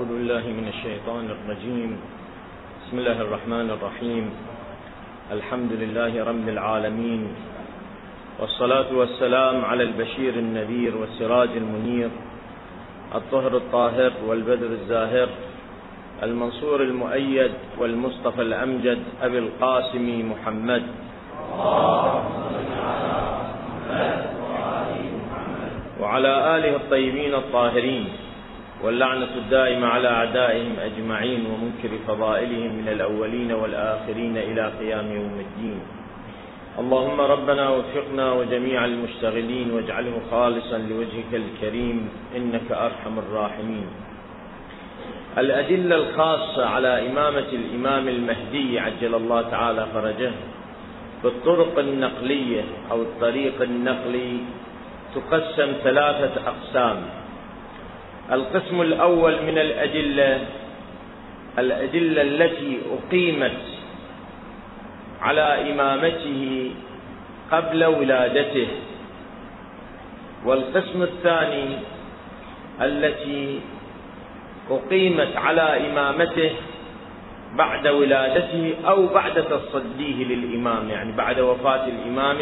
أعوذ بالله من الشيطان الرجيم. بسم الله الرحمن الرحيم. الحمد لله رب العالمين. والصلاة والسلام على البشير النذير والسراج المنير الطهر الطاهر والبدر الزاهر المنصور المؤيد والمصطفى الأمجد أبي القاسم محمد. وعلى آله الطيبين الطاهرين. واللعنة الدائمة على أعدائهم أجمعين ومنكر فضائلهم من الأولين والآخرين إلى قيام يوم الدين. اللهم ربنا وفقنا وجميع المشتغلين واجعله خالصا لوجهك الكريم إنك أرحم الراحمين. الأدلة الخاصة على إمامة الإمام المهدي عجل الله تعالى فرجه بالطرق النقلية أو الطريق النقلي تقسم ثلاثة أقسام. القسم الأول من الأدلة الأدلة التي أقيمت على إمامته قبل ولادته. والقسم الثاني التي أقيمت على إمامته بعد ولادته أو بعد تصديه للإمام يعني بعد وفاة الإمام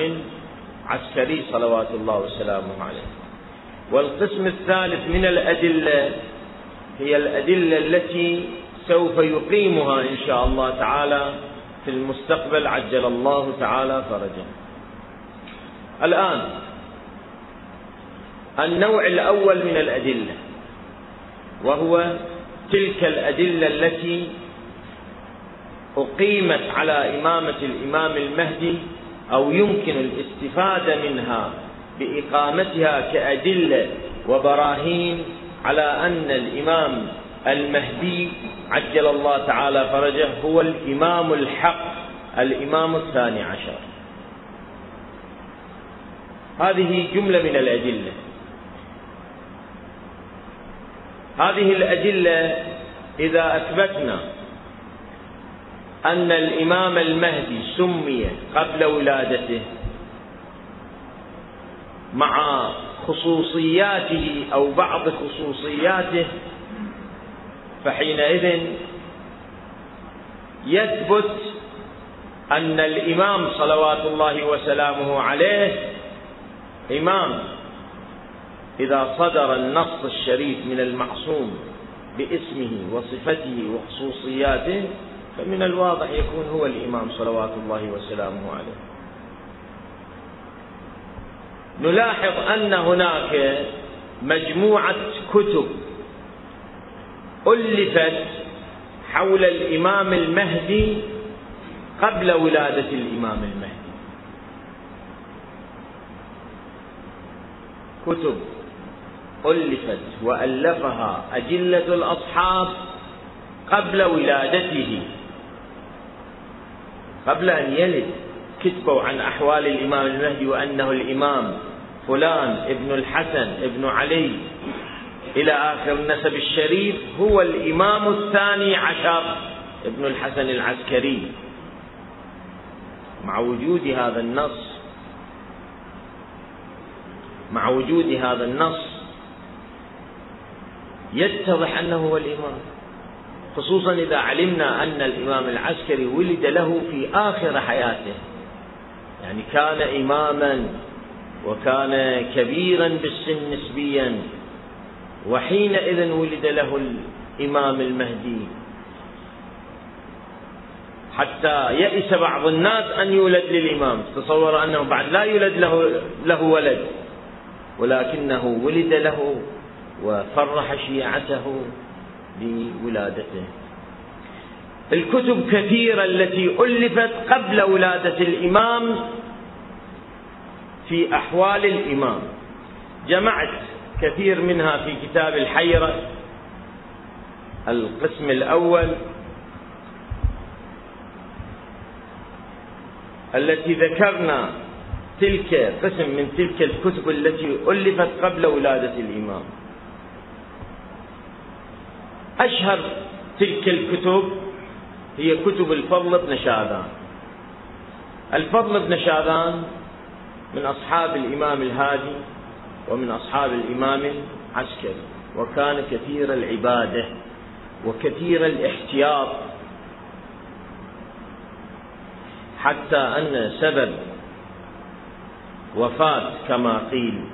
العسكري صلوات الله وسلامه عليه. والقسم الثالث من الأدلة هي الأدلة التي سوف يقيمها إن شاء الله تعالى في المستقبل عجل الله تعالى فرجه. الآن النوع الأول من الأدلة وهو تلك الأدلة التي أقيمت على إمامة الإمام المهدي أو يمكن الاستفادة منها بإقامتها كأدلة وبراهين على أن الإمام المهدي عجل الله تعالى فرجه هو الإمام الحق الإمام الثاني عشر. هذه جملة من الأدلة. هذه الأدلة إذا أثبتنا أن الإمام المهدي سمي قبل ولادته مع خصوصياته أو بعض خصوصياته فحينئذ يثبت أن الإمام صلوات الله وسلامه عليه إمام. إذا صدر النص الشريف من المعصوم باسمه وصفته وخصوصياته فمن الواضح يكون هو الإمام صلوات الله وسلامه عليه. نلاحظ أن هناك مجموعة كتب ألفت حول الإمام المهدي قبل ولادة الإمام المهدي. كتب ألفت وألفها أجلة الأصحاب قبل ولادته. قبل أن يلد كتبوا عن أحوال الإمام المهدي وأنه الإمام. فلان ابن الحسن ابن علي. إلى آخر النسب الشريف هو الإمام الثاني عشر ابن الحسن العسكري. مع وجود هذا النص مع وجود هذا النص يتضح أنه هو الإمام. خصوصا إذا علمنا أن الإمام العسكري ولد له في آخر حياته. يعني كان إماما وكان كبيرا بالسن نسبيا وحينئذ ولد له الإمام المهدي. حتى يئس بعض الناس أن يولد للإمام. تصور أنه بعد لا يولد له, له ولد. ولكنه ولد له وفرح شيعته بولادته. الكتب كثيرة التي ألفت قبل ولادة الإمام في أحوال الإمام. جمعت كثير منها في كتاب الحيرة القسم الأول التي ذكرنا تلك قسم من تلك الكتب التي ألفت قبل ولادة الإمام. أشهر تلك الكتب هي كتب الفضل بن شاذان. الفضل بن شاذان من أصحاب الإمام الهادي ومن أصحاب الإمام العسكري. وكان كثير العبادة وكثير الاحتياط. حتى أن سبب وفاة كما قيل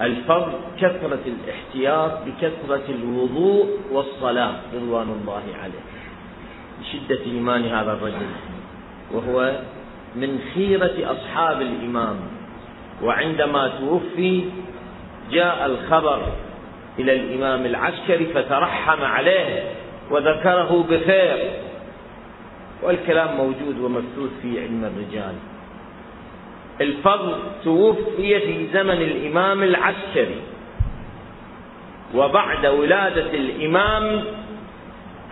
الفرض كثرة الاحتياط بكثرة الوضوء والصلاة رضوان الله عليه. لشدة إيمان هذا الرجل. وهو من خيرة أصحاب الإمام. وعندما توفي جاء الخبر إلى الإمام العسكري فترحم عليه وذكره بخير. والكلام موجود ومبثوث في علم الرجال. الفضل توفي في زمن الإمام العسكري. وبعد ولادة الإمام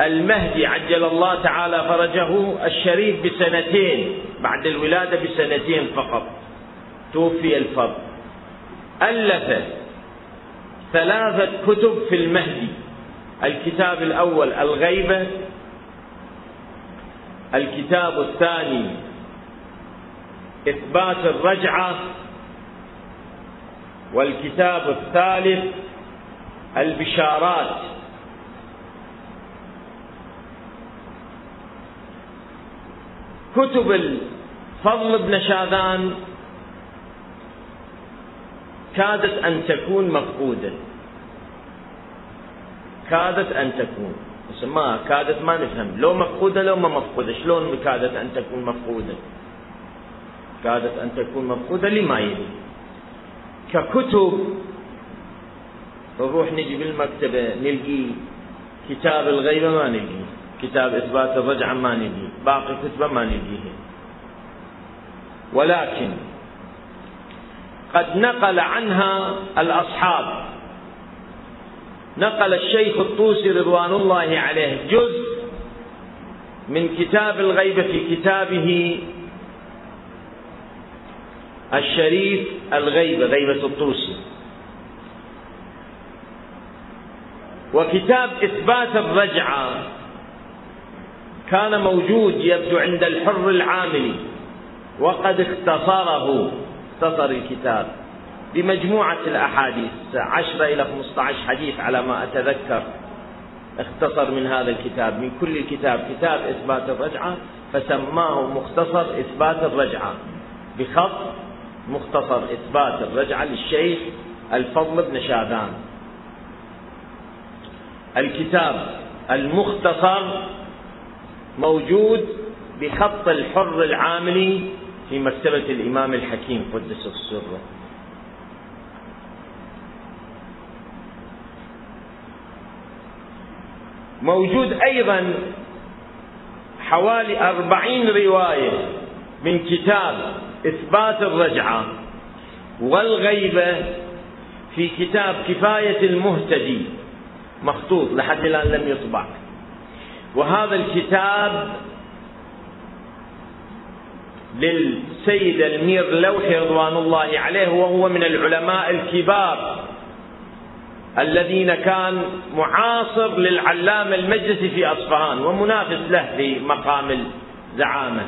المهدي عجل الله تعالى فرجه الشريف بسنتين. بعد الولادة بسنتين فقط. توفي الفضل. ألف ثلاثة كتب في المهدي. الكتاب الأول الغيبة. الكتاب الثاني إثبات الرجعة. والكتاب الثالث البشارات. كتب الفضل بن شاذان كادت أن تكون مفقودة كادت أن تكون. بس ما كادت ما نفهم. لو مفقودة لو ما مفقودة. شلون كادت أن تكون مفقودة؟ كادت أن تكون مفقودة لما يلي؟ ككتب. نروح نجي بالمكتبة نلقي كتاب الغيبة ما نلقي. كتاب إثبات الرجعة ما نلقي. باقي كتبة ما نلقيه ولكن قد نقل عنها الأصحاب. نقل الشيخ الطوسي رضوان الله عليه جزء من كتاب الغيبة في كتابه الشريف الغيبة غيبة الطوسي. وكتاب إثبات الرجعة كان موجود يبدو عند الحر العاملي. وقد اختصره اختصر الكتاب بمجموعة الأحاديث. عشرة إلى 15 حديث على ما أتذكر اختصر من هذا الكتاب. من كل الكتاب كتاب إثبات الرجعة فسماه مختصر إثبات الرجعة. بخط مختصر إثبات الرجعة للشيخ الفضل بن شاذان. الكتاب المختصر موجود بخط الحر العاملي في مكتبة الإمام الحكيم قدس سره موجود أيضا حوالي أربعين رواية من كتاب إثبات الرجعة والغيبة في كتاب كفاية المهتدي. مخطوط لحد الآن لم يطبع. وهذا الكتاب للسيد المير لوحي رضوان الله عليه وهو من العلماء الكبار الذين كان معاصر للعلامة المجلسي في أصفهان ومنافس له في مقام الزعامة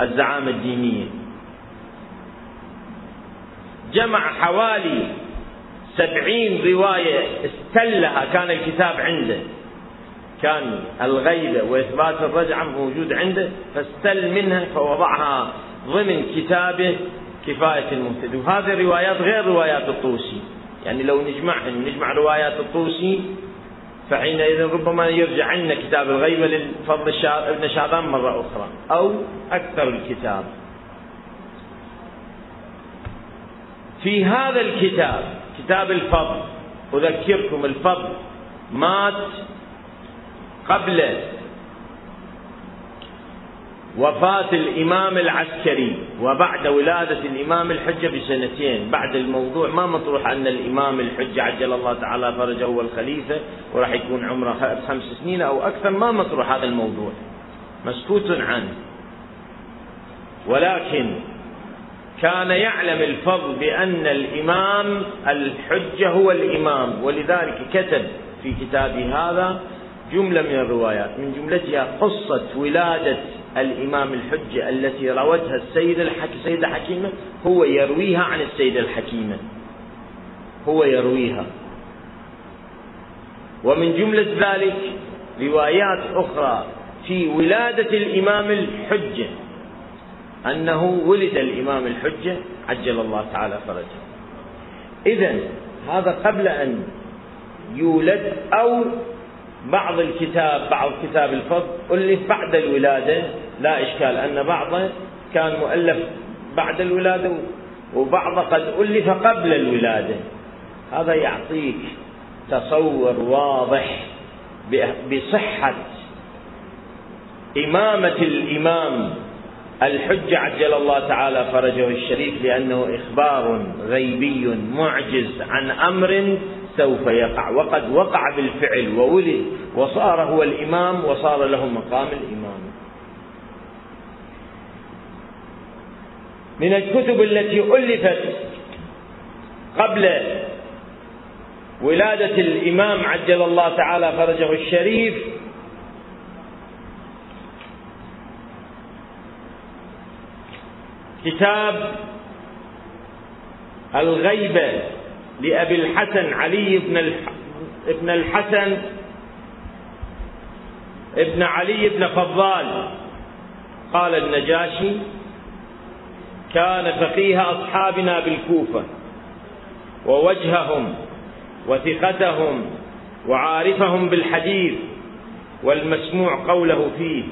الزعامة الدينية. جمع حوالي سبعين رواية استلها كان الكتاب عنده. كان الغيبة وإثبات الرجعة موجود عنده فاستل منها فوضعها ضمن كتابه كفاية المهتدي. وهذه الروايات غير روايات الطوسي. يعني لو نجمعهم نجمع روايات الطوسي فحينئذ ربما يرجع عنا كتاب الغيبة للفضل ابن شعبان مرة أخرى أو أكثر الكتاب. في هذا الكتاب كتاب الفضل أذكركم الفضل مات قبل وفاة الإمام العسكري وبعد ولادة الإمام الحجة بسنتين. بعد الموضوع ما مطروح أن الإمام الحجة عجل الله تعالى فرجه هو الخليفة وراح يكون عمره خمس سنين أو أكثر. ما مطروح هذا الموضوع. مسكوت عنه. ولكن كان يعلم الفضل بأن الإمام الحجة هو الإمام. ولذلك كتب في كتابه هذا جملة من الروايات من جملتها قصة ولادة الإمام الحجة التي روتها السيد الحكيمة السيدة حكيمة هو يرويها عن السيدة الحكيمة. هو يرويها. ومن جملة ذلك روايات أخرى في ولادة الإمام الحجة أنه ولد الإمام الحجة عجل الله تعالى فرجه. إذا هذا قبل أن يولد أو بعض الكتاب بعض كتاب الفضل ألف بعد الولادة لا إشكال أن بعضه كان مؤلف بعد الولادة وبعض قد ألف قبل الولادة. هذا يعطيك تصور واضح بصحة إمامة الإمام الحجة عجل الله تعالى فرجه الشريف لأنه إخبار غيبي معجز عن أمر سوف يقع. وقد وقع بالفعل وولد وصار هو الإمام وصار له مقام الإمام. من الكتب التي ألفت قبل ولادة الإمام عجل الله تعالى فرجه الشريف كتاب الغيبة. لأبي الحسن علي بن ابن الحسن ابن علي بن فضال. قال النجاشي كان فقيه أصحابنا بالكوفة ووجههم وثقتهم وعارفهم بالحديث والمسموع قوله فيه.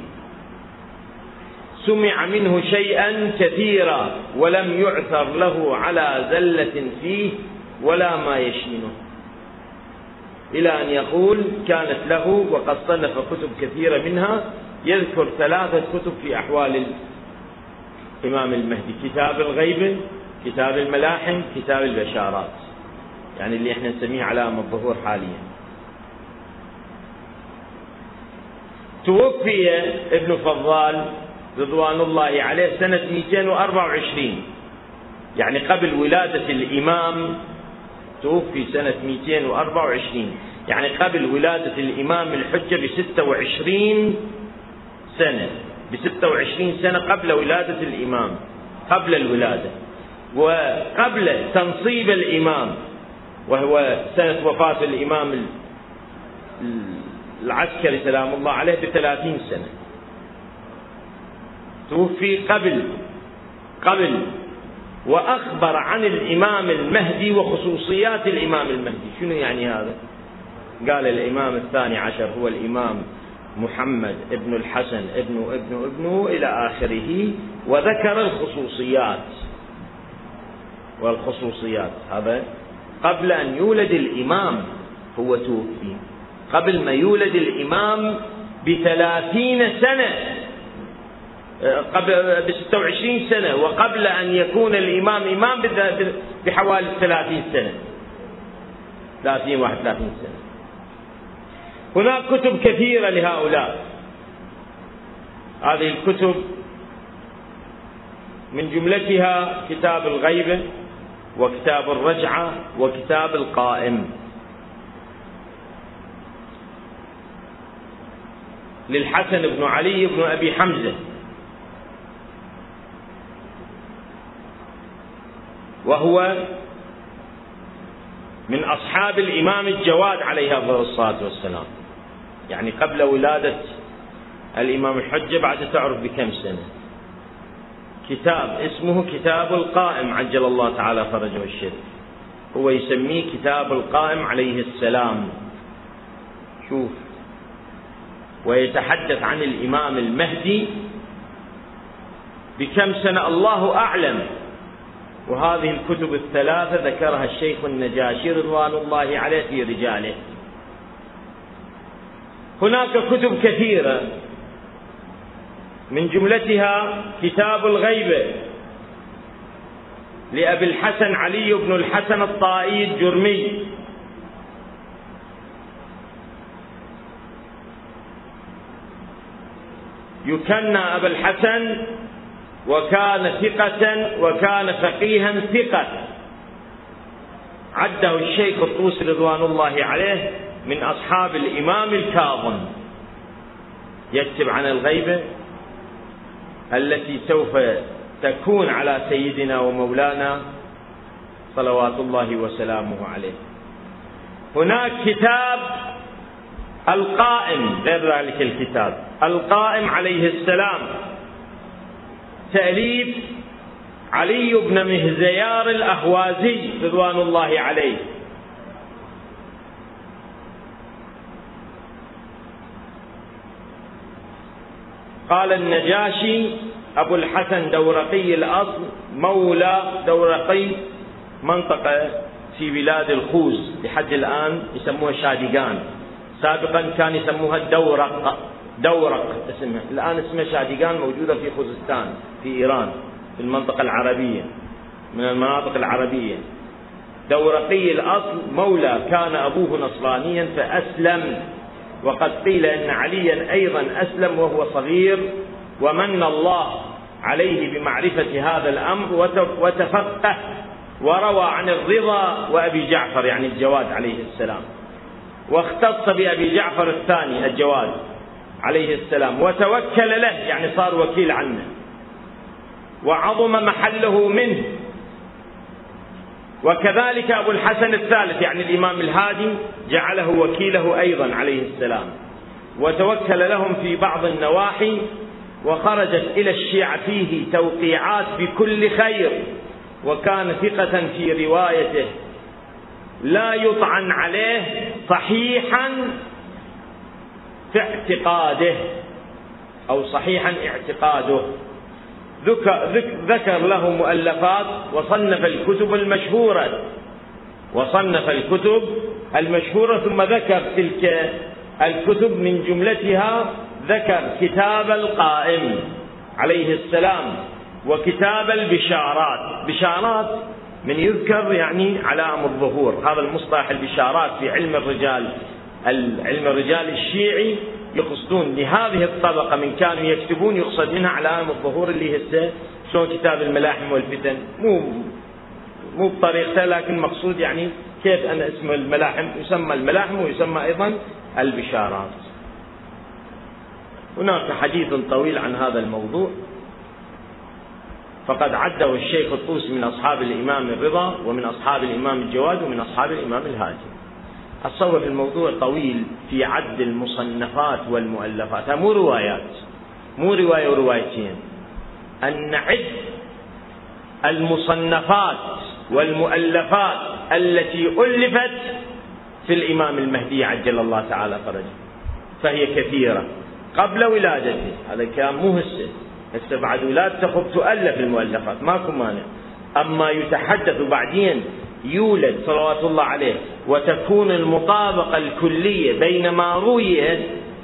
سمع منه شيئا كثيرا ولم يعثر له على زلة فيه. ولا ما يشينه. إلى أن يقول كانت له وقد صنف كتب كثيرة منها يذكر ثلاثة كتب في أحوال الإمام المهدي كتاب الغيبة كتاب الملاحم كتاب البشارات. يعني اللي إحنا نسميه علامة الظهور حاليا. توفي ابن فضال رضوان الله عليه سنة 224 يعني قبل ولادة الإمام توفي سنة 224 يعني قبل ولادة الإمام الحجة ب 26 سنة. ب 26 سنة قبل ولادة الإمام. قبل الولادة. وقبل تنصيب الإمام. وهو سنة وفاة الإمام العسكري سلام الله عليه بثلاثين سنة. توفي قبل قبل وأخبر عن الإمام المهدي وخصوصيات الإمام المهدي. شنو يعني هذا؟ قال الإمام الثاني عشر هو الإمام محمد ابن الحسن ابن ابن ابنه إلى آخره وذكر الخصوصيات. والخصوصيات هذا قبل أن يولد الإمام هو توفي. قبل ما يولد الإمام بثلاثين سنة. قبل ب 26 سنة وقبل أن يكون الإمام إمام بحوالي 30 سنة. 30 31 سنة. هناك كتب كثيرة لهؤلاء. هذه الكتب من جملتها كتاب الغيبة وكتاب الرجعة وكتاب القائم. للحسن بن علي بن أبي حمزة. وهو من أصحاب الإمام الجواد عليه أفضل الصلاة والسلام. يعني قبل ولادة الإمام الحجة بعد تعرف بكم سنة. كتاب اسمه كتاب القائم عجل الله تعالى فرجه الشريف هو يسميه كتاب القائم عليه السلام. شوف. ويتحدث عن الإمام المهدي. بكم سنة؟ الله أعلم. وهذه الكتب الثلاثة ذكرها الشيخ النجاشي رضوان الله عليه في رجاله. هناك كتب كثيرة. من جملتها كتاب الغيبة لأبي الحسن علي بن الحسن الطائي الجرمي. يكنى أبا الحسن وكان ثقة وكان فقيها ثقة. عده الشيخ الطوسي رضوان الله عليه من أصحاب الإمام الكاظم. يكتب عن الغيبة التي سوف تكون على سيدنا ومولانا صلوات الله وسلامه عليه. هناك كتاب القائم غير ذلك الكتاب القائم عليه السلام. تأليف علي بن مهزيار الأهوازي رضوان الله عليه. قال النجاشي أبو الحسن دورقي الأصل مولى دورقي منطقة في بلاد الخوز لحد الآن يسموها شادقان سابقا كان يسموها الدورق دورق اسمها الآن اسمها شادقان موجودة في خوزستان في إيران في المنطقة العربية من المناطق العربية. دورقي الأصل مولى كان أبوه نصرانيا فأسلم. وقد قيل إن عليا أيضا أسلم وهو صغير. ومن الله عليه بمعرفة هذا الأمر وتفقه وروى عن الرضا وأبي جعفر يعني الجواد عليه السلام. واختص بأبي جعفر الثاني الجواد. عليه السلام وتوكل له يعني صار وكيل عنه. وعظم محله منه. وكذلك أبو الحسن الثالث يعني الإمام الهادي جعله وكيله أيضا عليه السلام. وتوكل لهم في بعض النواحي وخرجت إلى الشيعة فيه توقيعات بكل خير. وكان ثقة في روايته. لا يطعن عليه صحيحا في اعتقاده أو صحيحا اعتقاده. ذكر له مؤلفات وصنف الكتب المشهورة. وصنف الكتب المشهورة ثم ذكر تلك الكتب من جملتها ذكر كتاب القائم عليه السلام وكتاب البشارات. بشارات من يذكر يعني علام الظهور. هذا المصطلح البشارات في علم الرجال. علم الرجال الشيعي يقصدون لهذه الطبقة من كانوا يكتبون يقصد منها علامة الظهور اللي هسه شلون كتاب الملاحم والفتن. مو مو بطريقته لكن مقصود يعني كيف أن اسم الملاحم يسمى الملاحم ويسمى أيضا البشارات. هناك حديث طويل عن هذا الموضوع. فقد عده الشيخ الطوسي من أصحاب الإمام الرضا ومن أصحاب الإمام الجواد ومن أصحاب الإمام الهادي. أتصور الموضوع طويل في عد المصنفات والمؤلفات. مو روايات. مو رواية وروايتين. أن نعد المصنفات والمؤلفات التي ألفت في الإمام المهدي عجل الله تعالى فرجه. فهي كثيرة. قبل ولادته. هذا الكلام مو هسه. هسه بعد ولادته تؤلف المؤلفات. ماكو مانع. أما يتحدث بعدين يولد صلوات الله عليه وتكون المطابقة الكلية بين ما روي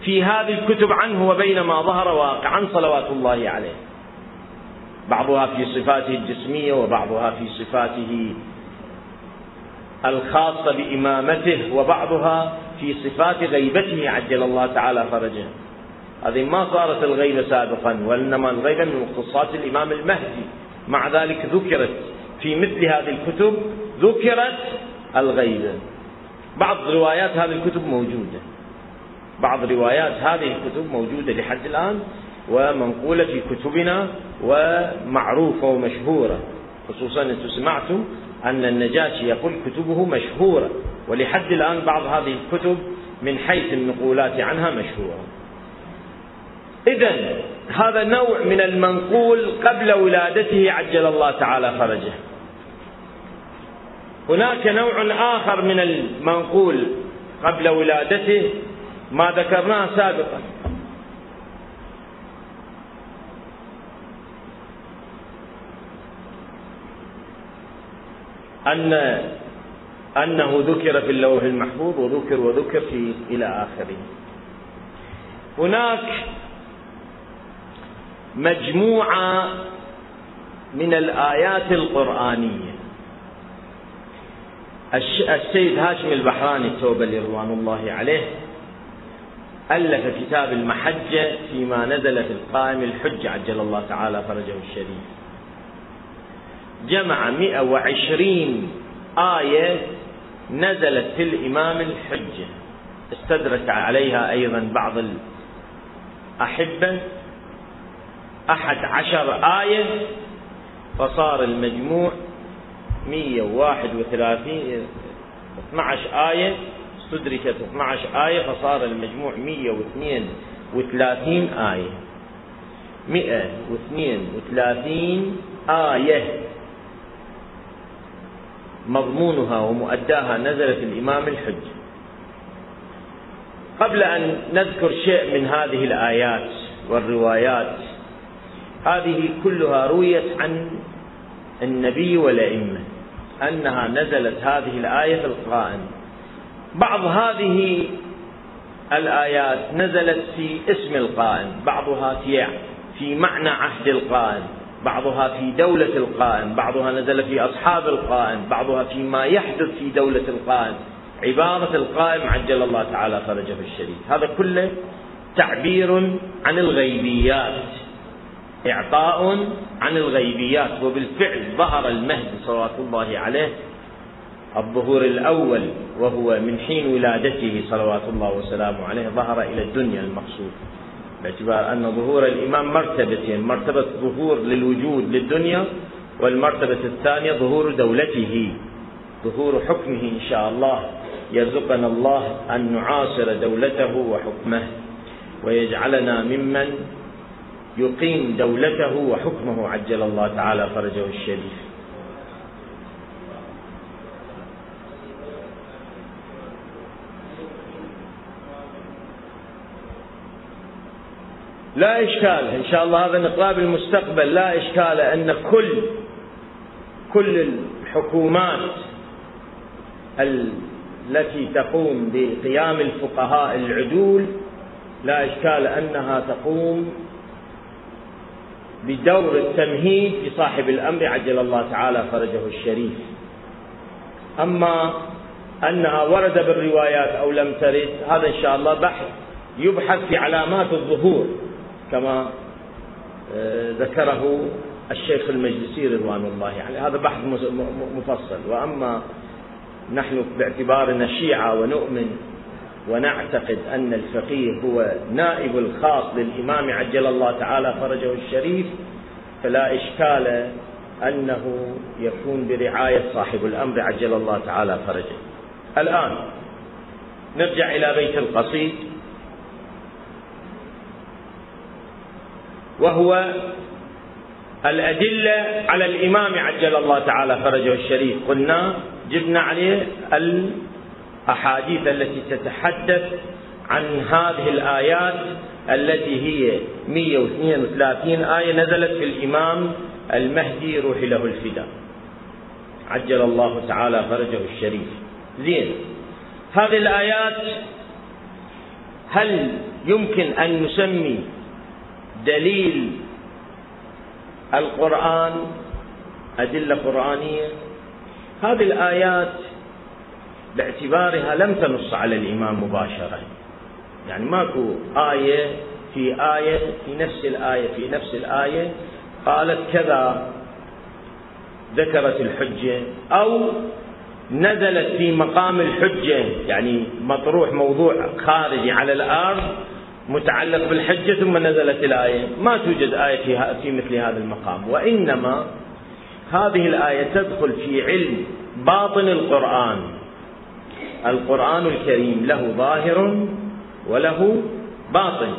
في هذه الكتب عنه وبين ما ظهر واقعا صلوات الله عليه. بعضها في صفاته الجسمية وبعضها في صفاته الخاصة بإمامته وبعضها في صفات غيبته عجل الله تعالى فرجه. هذه ما صارت الغيبة سابقا وإنما الغيبة من مختصات الإمام المهدي. مع ذلك ذكرت في مثل هذه الكتب ذكرت الغيبة. بعض روايات هذه الكتب موجودة. بعض روايات هذه الكتب موجودة لحد الآن ومنقولة في كتبنا ومعروفة ومشهورة. خصوصا أنتم سمعتم أن النجاشي يقول كتبه مشهورة. ولحد الآن بعض هذه الكتب من حيث النقولات عنها مشهورة. إذا هذا نوع من المنقول قبل ولادته عجل الله تعالى فرجه. هناك نوع آخر من المنقول قبل ولادته ما ذكرناه سابقا. أن أنه ذكر في اللوح المحفوظ وذكر وذكر في إلى آخره. هناك مجموعة من الآيات القرآنية. السيد هاشم البحراني التوبلي رضوان الله عليه ألف كتاب المحجة فيما نزل في القائم الحج عجل الله تعالى فرجه الشريف. جمع 120 آية نزلت في الإمام الحجة. استدرك عليها أيضا بعض الأحبة. أحد عشر آية فصار المجموع 131 12 آية استدركت 12 آية فصار المجموع 132 آية. 132 آية. مضمونها ومؤداها نزلت الإمام الحج. قبل أن نذكر شيء من هذه الآيات والروايات هذه كلها رويت عن النبي والأئمة. أنها نزلت هذه الآية في القرآن. بعض هذه الآيات نزلت في اسم القائم بعضها في في معنى عهد القائم بعضها في دولة القائم بعضها نزل في أصحاب القائم بعضها فيما يحدث في دولة القائم عبارة القائم عجل الله تعالى فرجه الشريف. هذا كله تعبير عن الغيبيات. إعطاء عن الغيبيات وبالفعل ظهر المهدي صلوات الله عليه الظهور الأول وهو من حين ولادته صلوات الله وسلامه عليه ظهر إلى الدنيا المقصود. باعتبار أن ظهور الإمام مرتبتين مرتبة ظهور للوجود للدنيا والمرتبة الثانية ظهور دولته ظهور حكمه إن شاء الله. يرزقنا الله أن نعاصر دولته وحكمه ويجعلنا ممن يقيم دولته وحكمه عجل الله تعالى فرجه الشريف. لا إشكال إن شاء الله هذا نقرأ بالمستقبل لا إشكال أن كل كل الحكومات التي تقوم بقيام الفقهاء العدول لا إشكال أنها تقوم بدور التمهيد لصاحب الأمر عجل الله تعالى فرجه الشريف. أما أنها ورد بالروايات أو لم ترد هذا إن شاء الله بحث يبحث في علامات الظهور كما آه، ذكره الشيخ المجلسي رضوان الله عليه. يعني هذا بحث مفصل. وأما نحن باعتبارنا شيعة ونؤمن ونعتقد أن الفقيه هو نائب الخاص للإمام عجل الله تعالى فرجه الشريف فلا إشكال أنه يكون برعاية صاحب الأمر عجل الله تعالى فرجه. الآن نرجع إلى بيت القصيد وهو الأدلة على الإمام عجل الله تعالى فرجه الشريف. قلنا جبنا عليه الأحاديث التي تتحدث عن هذه الآيات التي هي 132 آية نزلت في الإمام المهدي روح له الفداء عجل الله تعالى فرجه الشريف. زين. هذه الآيات هل يمكن أن نسمي دليل القرآن أدلة قرآنية؟ هذه الآيات باعتبارها لم تنص على الإمام مباشرة. يعني ماكو آية في آية في نفس الآية في نفس الآية قالت كذا ذكرت الحجة أو نزلت في مقام الحجة. يعني مطروح موضوع خارجي على الأرض متعلق بالحجة ثم نزلت الآية. ما توجد آية في, في مثل هذا المقام. وإنما هذه الآية تدخل في علم باطن القرآن. القرآن الكريم له ظاهر وله باطن.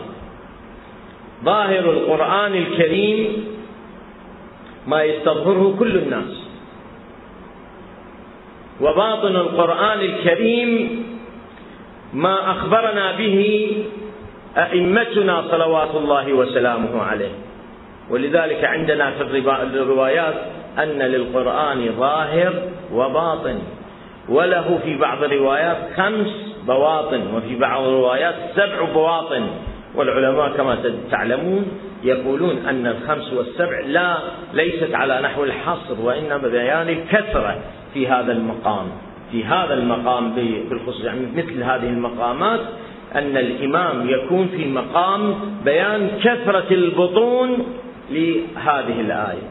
ظاهر القرآن الكريم ما يستظهره كل الناس. وباطن القرآن الكريم ما أخبرنا به أئمتنا صلوات الله وسلامه عليه. ولذلك عندنا في الروايات أن للقرآن ظاهر وباطن. وله في بعض الروايات خمس بواطن وفي بعض الروايات سبع بواطن. والعلماء كما تعلمون يقولون أن الخمس والسبع لا ليست على نحو الحصر وإنما بيان الكثرة في هذا المقام. في هذا المقام بالخصوص يعني مثل هذه المقامات أن الإمام يكون في مقام بيان كثرة البطون لهذه الآية.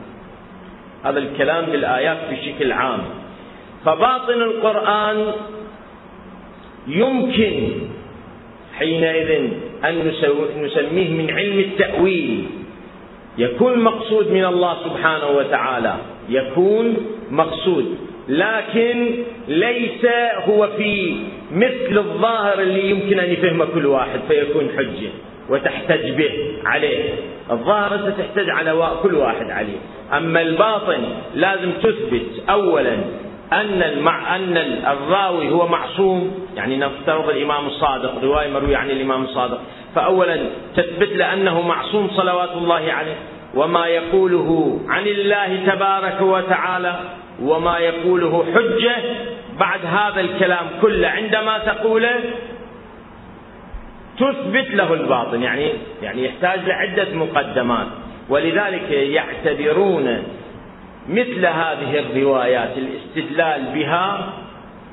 هذا الكلام بالآيات بشكل عام. فباطن القرآن يمكن حينئذ أن نسميه من علم التأويل. يكون مقصود من الله سبحانه وتعالى. يكون مقصود. لكن ليس هو في مثل الظاهر اللي يمكن أن يفهمه كل واحد فيكون حجة وتحتج به عليه. الظاهر أنت تحتج على كل واحد عليه. أما الباطن لازم تثبت أولا أن المع... أن الراوي هو معصوم يعني نفترض الإمام الصادق رواية مروية عن الإمام الصادق. فأولا تثبت له أنه معصوم صلوات الله عليه وما يقوله عن الله تبارك وتعالى وما يقوله حجة بعد هذا الكلام كله. عندما تقوله تثبت له الباطن يعني يعني يحتاج لعدة مقدمات. ولذلك يعتبرون مثل هذه الروايات الاستدلال بها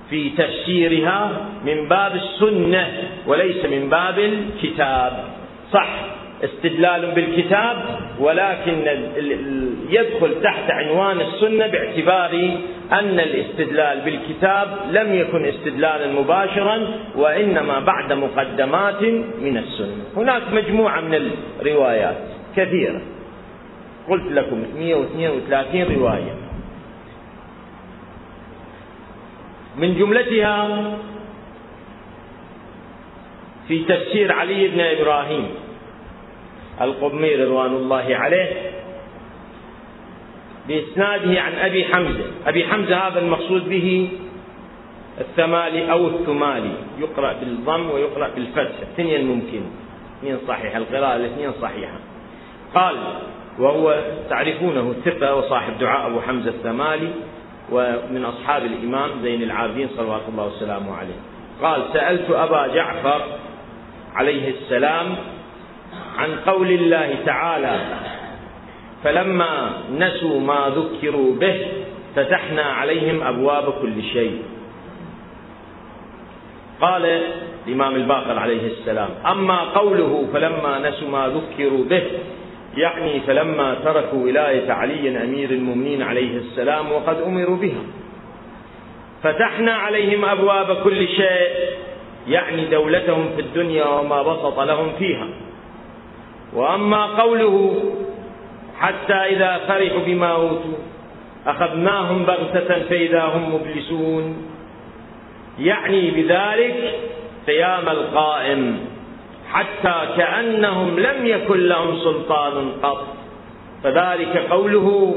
في تفسيرها من باب السنة وليس من باب الكتاب. صح استدلال بالكتاب ولكن يدخل تحت عنوان السنة باعتبار أن الاستدلال بالكتاب لم يكن استدلالا مباشرا وإنما بعد مقدمات من السنة. هناك مجموعة من الروايات كثيرة. قلت لكم 132 رواية. من جملتها في تفسير علي بن إبراهيم القمي رضوان الله عليه بإسناده عن أبي حمزة. أبي حمزة هذا المقصود به الثمالي أو الثمالي. يقرأ بالضم ويقرأ بالفتح الاثنين ممكن اثنين صحيح. القراءة الاثنين صحيحة. قال وهو تعرفونه ثقة وصاحب دعاء أبو حمزة الثمالي ومن أصحاب الإمام زين العابدين صلوات الله وسلامه عليه. قال سألت أبا جعفر عليه السلام عن قول الله تعالى فلما نسوا ما ذكروا به فتحنا عليهم أبواب كل شيء. قال الإمام الباقر عليه السلام أما قوله فلما نسوا ما ذكروا به يعني فلما تركوا ولاية علي أمير المؤمنين عليه السلام وقد أمروا بها. فتحنا عليهم أبواب كل شيء يعني دولتهم في الدنيا وما بسط لهم فيها. وأما قوله حتى إذا فرحوا بما أوتوا أخذناهم بغتة فإذا هم مبلسون. يعني بذلك قيام القائم. حتى كأنهم لم يكن لهم سلطان قط. فذلك قوله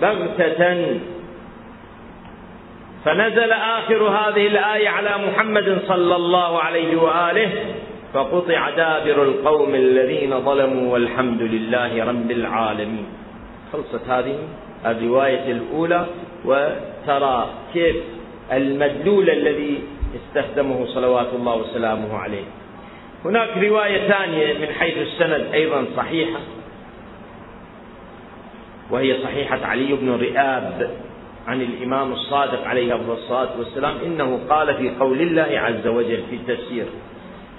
بغتة. فنزل آخر هذه الآية على محمد صلى الله عليه وآله فقطع دابر القوم الذين ظلموا والحمد لله رب العالمين. خلصت هذه الرواية الأولى وترى كيف المدلول الذي استخدمه صلوات الله وسلامه عليه. هناك رواية ثانية من حيث السند أيضا صحيحة وهي صحيحة علي بن رئاب عن الإمام الصادق عليه الصلاة والسلام إنه قال في قول الله عز وجل في التفسير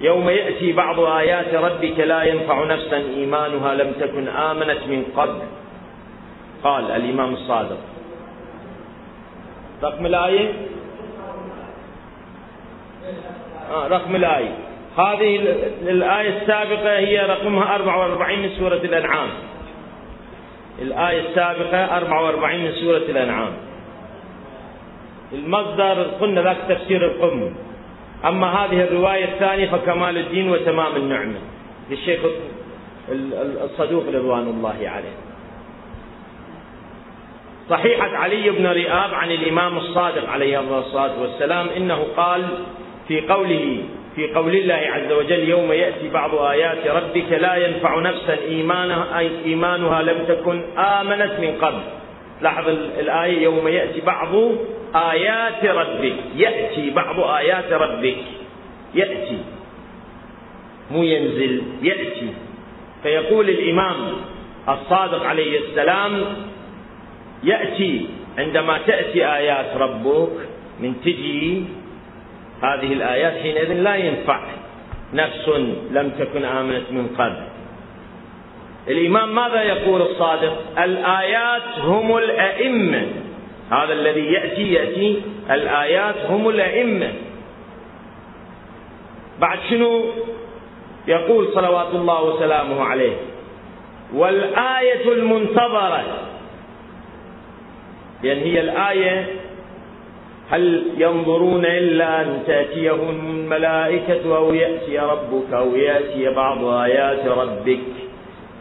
يوم يأتي بعض آيات ربك لا ينفع نفسا إيمانها لم تكن آمنت من قبل. قال الإمام الصادق. رقم الآية؟ آه رقم الآية. هذه الآية السابقة هي رقمها 44 من سورة الأنعام. الآية السابقة 44 من سورة الأنعام. المصدر قلنا ذاك تفسير القم. أما هذه الرواية الثانية فكمال الدين وتمام النعمة. للشيخ الصدوق رضوان الله عليه. صحيحة علي بن رئاب عن الإمام الصادق عليه الصلاة والسلام إنه قال في قوله في قول الله عز وجل يوم يأتي بعض آيات ربك لا ينفع نفسا إيمانها, أي إيمانها لم تكن آمنت من قبل. لاحظ الآية يوم يأتي بعض آيات ربك. يأتي بعض آيات ربك. يأتي. مو ينزل يأتي. فيقول الإمام الصادق عليه السلام يأتي. عندما تأتي آيات ربك من تجي هذه الآيات حينئذ لا ينفع نفس لم تكن آمنت من قبل. الإمام ماذا يقول الصادق؟ الآيات هم الأئمة. هذا الذي يأتي يأتي. الآيات هم الأئمة. بعد شنو يقول صلوات الله وسلامه عليه؟ والآية المنتظرة. لأن هي الآية هل ينظرون إلا أن تأتيهم الملائكة أو يأتي ربك أو يأتي بعض آيات ربك؟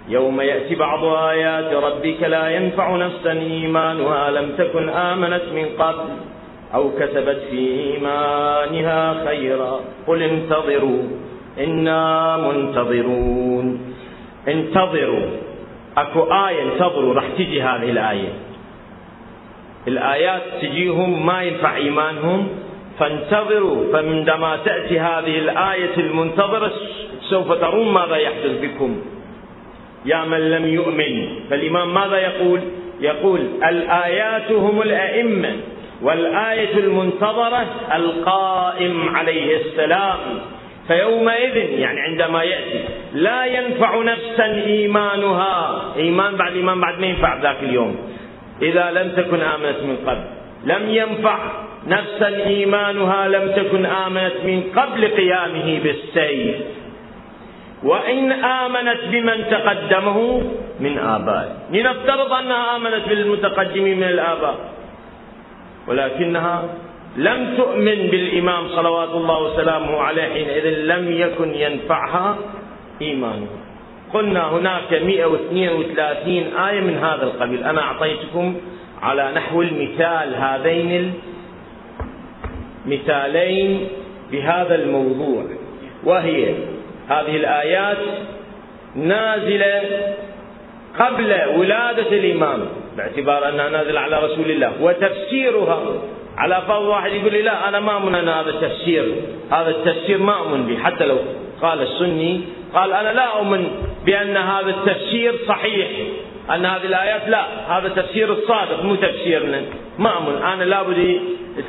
يوم يأتي بعض آيات ربك لا ينفع نفسا إيمانها. لم تكن آمنت من قبل أو كسبت في إيمانها خيرا. قل انتظروا إنا منتظرون. انتظروا. أكو آية انتظروا راح تجي هذه الآية. الآيات تجيهم ما ينفع إيمانهم. فانتظروا فعندما تأتي هذه الآية المنتظرة سوف ترون ماذا يحدث بكم. يا من لم يؤمن. فالإمام ماذا يقول؟ يقول الآيات هم الأئمة والآية المنتظرة القائم عليه السلام. فيومئذ يعني عندما يأتي لا ينفع نفسا إيمانها. إيمان بعد إيمان بعد ما ينفع ذاك اليوم. إذا لم تكن آمنت من قبل. لم ينفع نفسا إيمانها لم تكن آمنت من قبل قيامه بالسيف. وإن آمنت بمن تقدمه من آبائه. لنفترض أنها آمنت بالمتقدمين من الآباء. ولكنها لم تؤمن بالإمام صلوات الله وسلامه عليه حينئذ لم يكن ينفعها إيمانها. قلنا هناك 132 آية من هذا القبيل. أنا أعطيتكم على نحو المثال هذين المثالين بهذا الموضوع وهي هذه الآيات نازلة قبل ولادة الإمام باعتبار أنها نازلة على رسول الله وتفسيرها على فرض واحد يقول لي لا أنا ما أؤمن أن هذا التفسير هذا التفسير ما أؤمن به حتى لو قال السني قال أنا لا أؤمن بأن هذا التفسير صحيح أن هذه الآيات لا هذا تفسير الصادق مو تفسيرنا ما أؤمن أنا لابد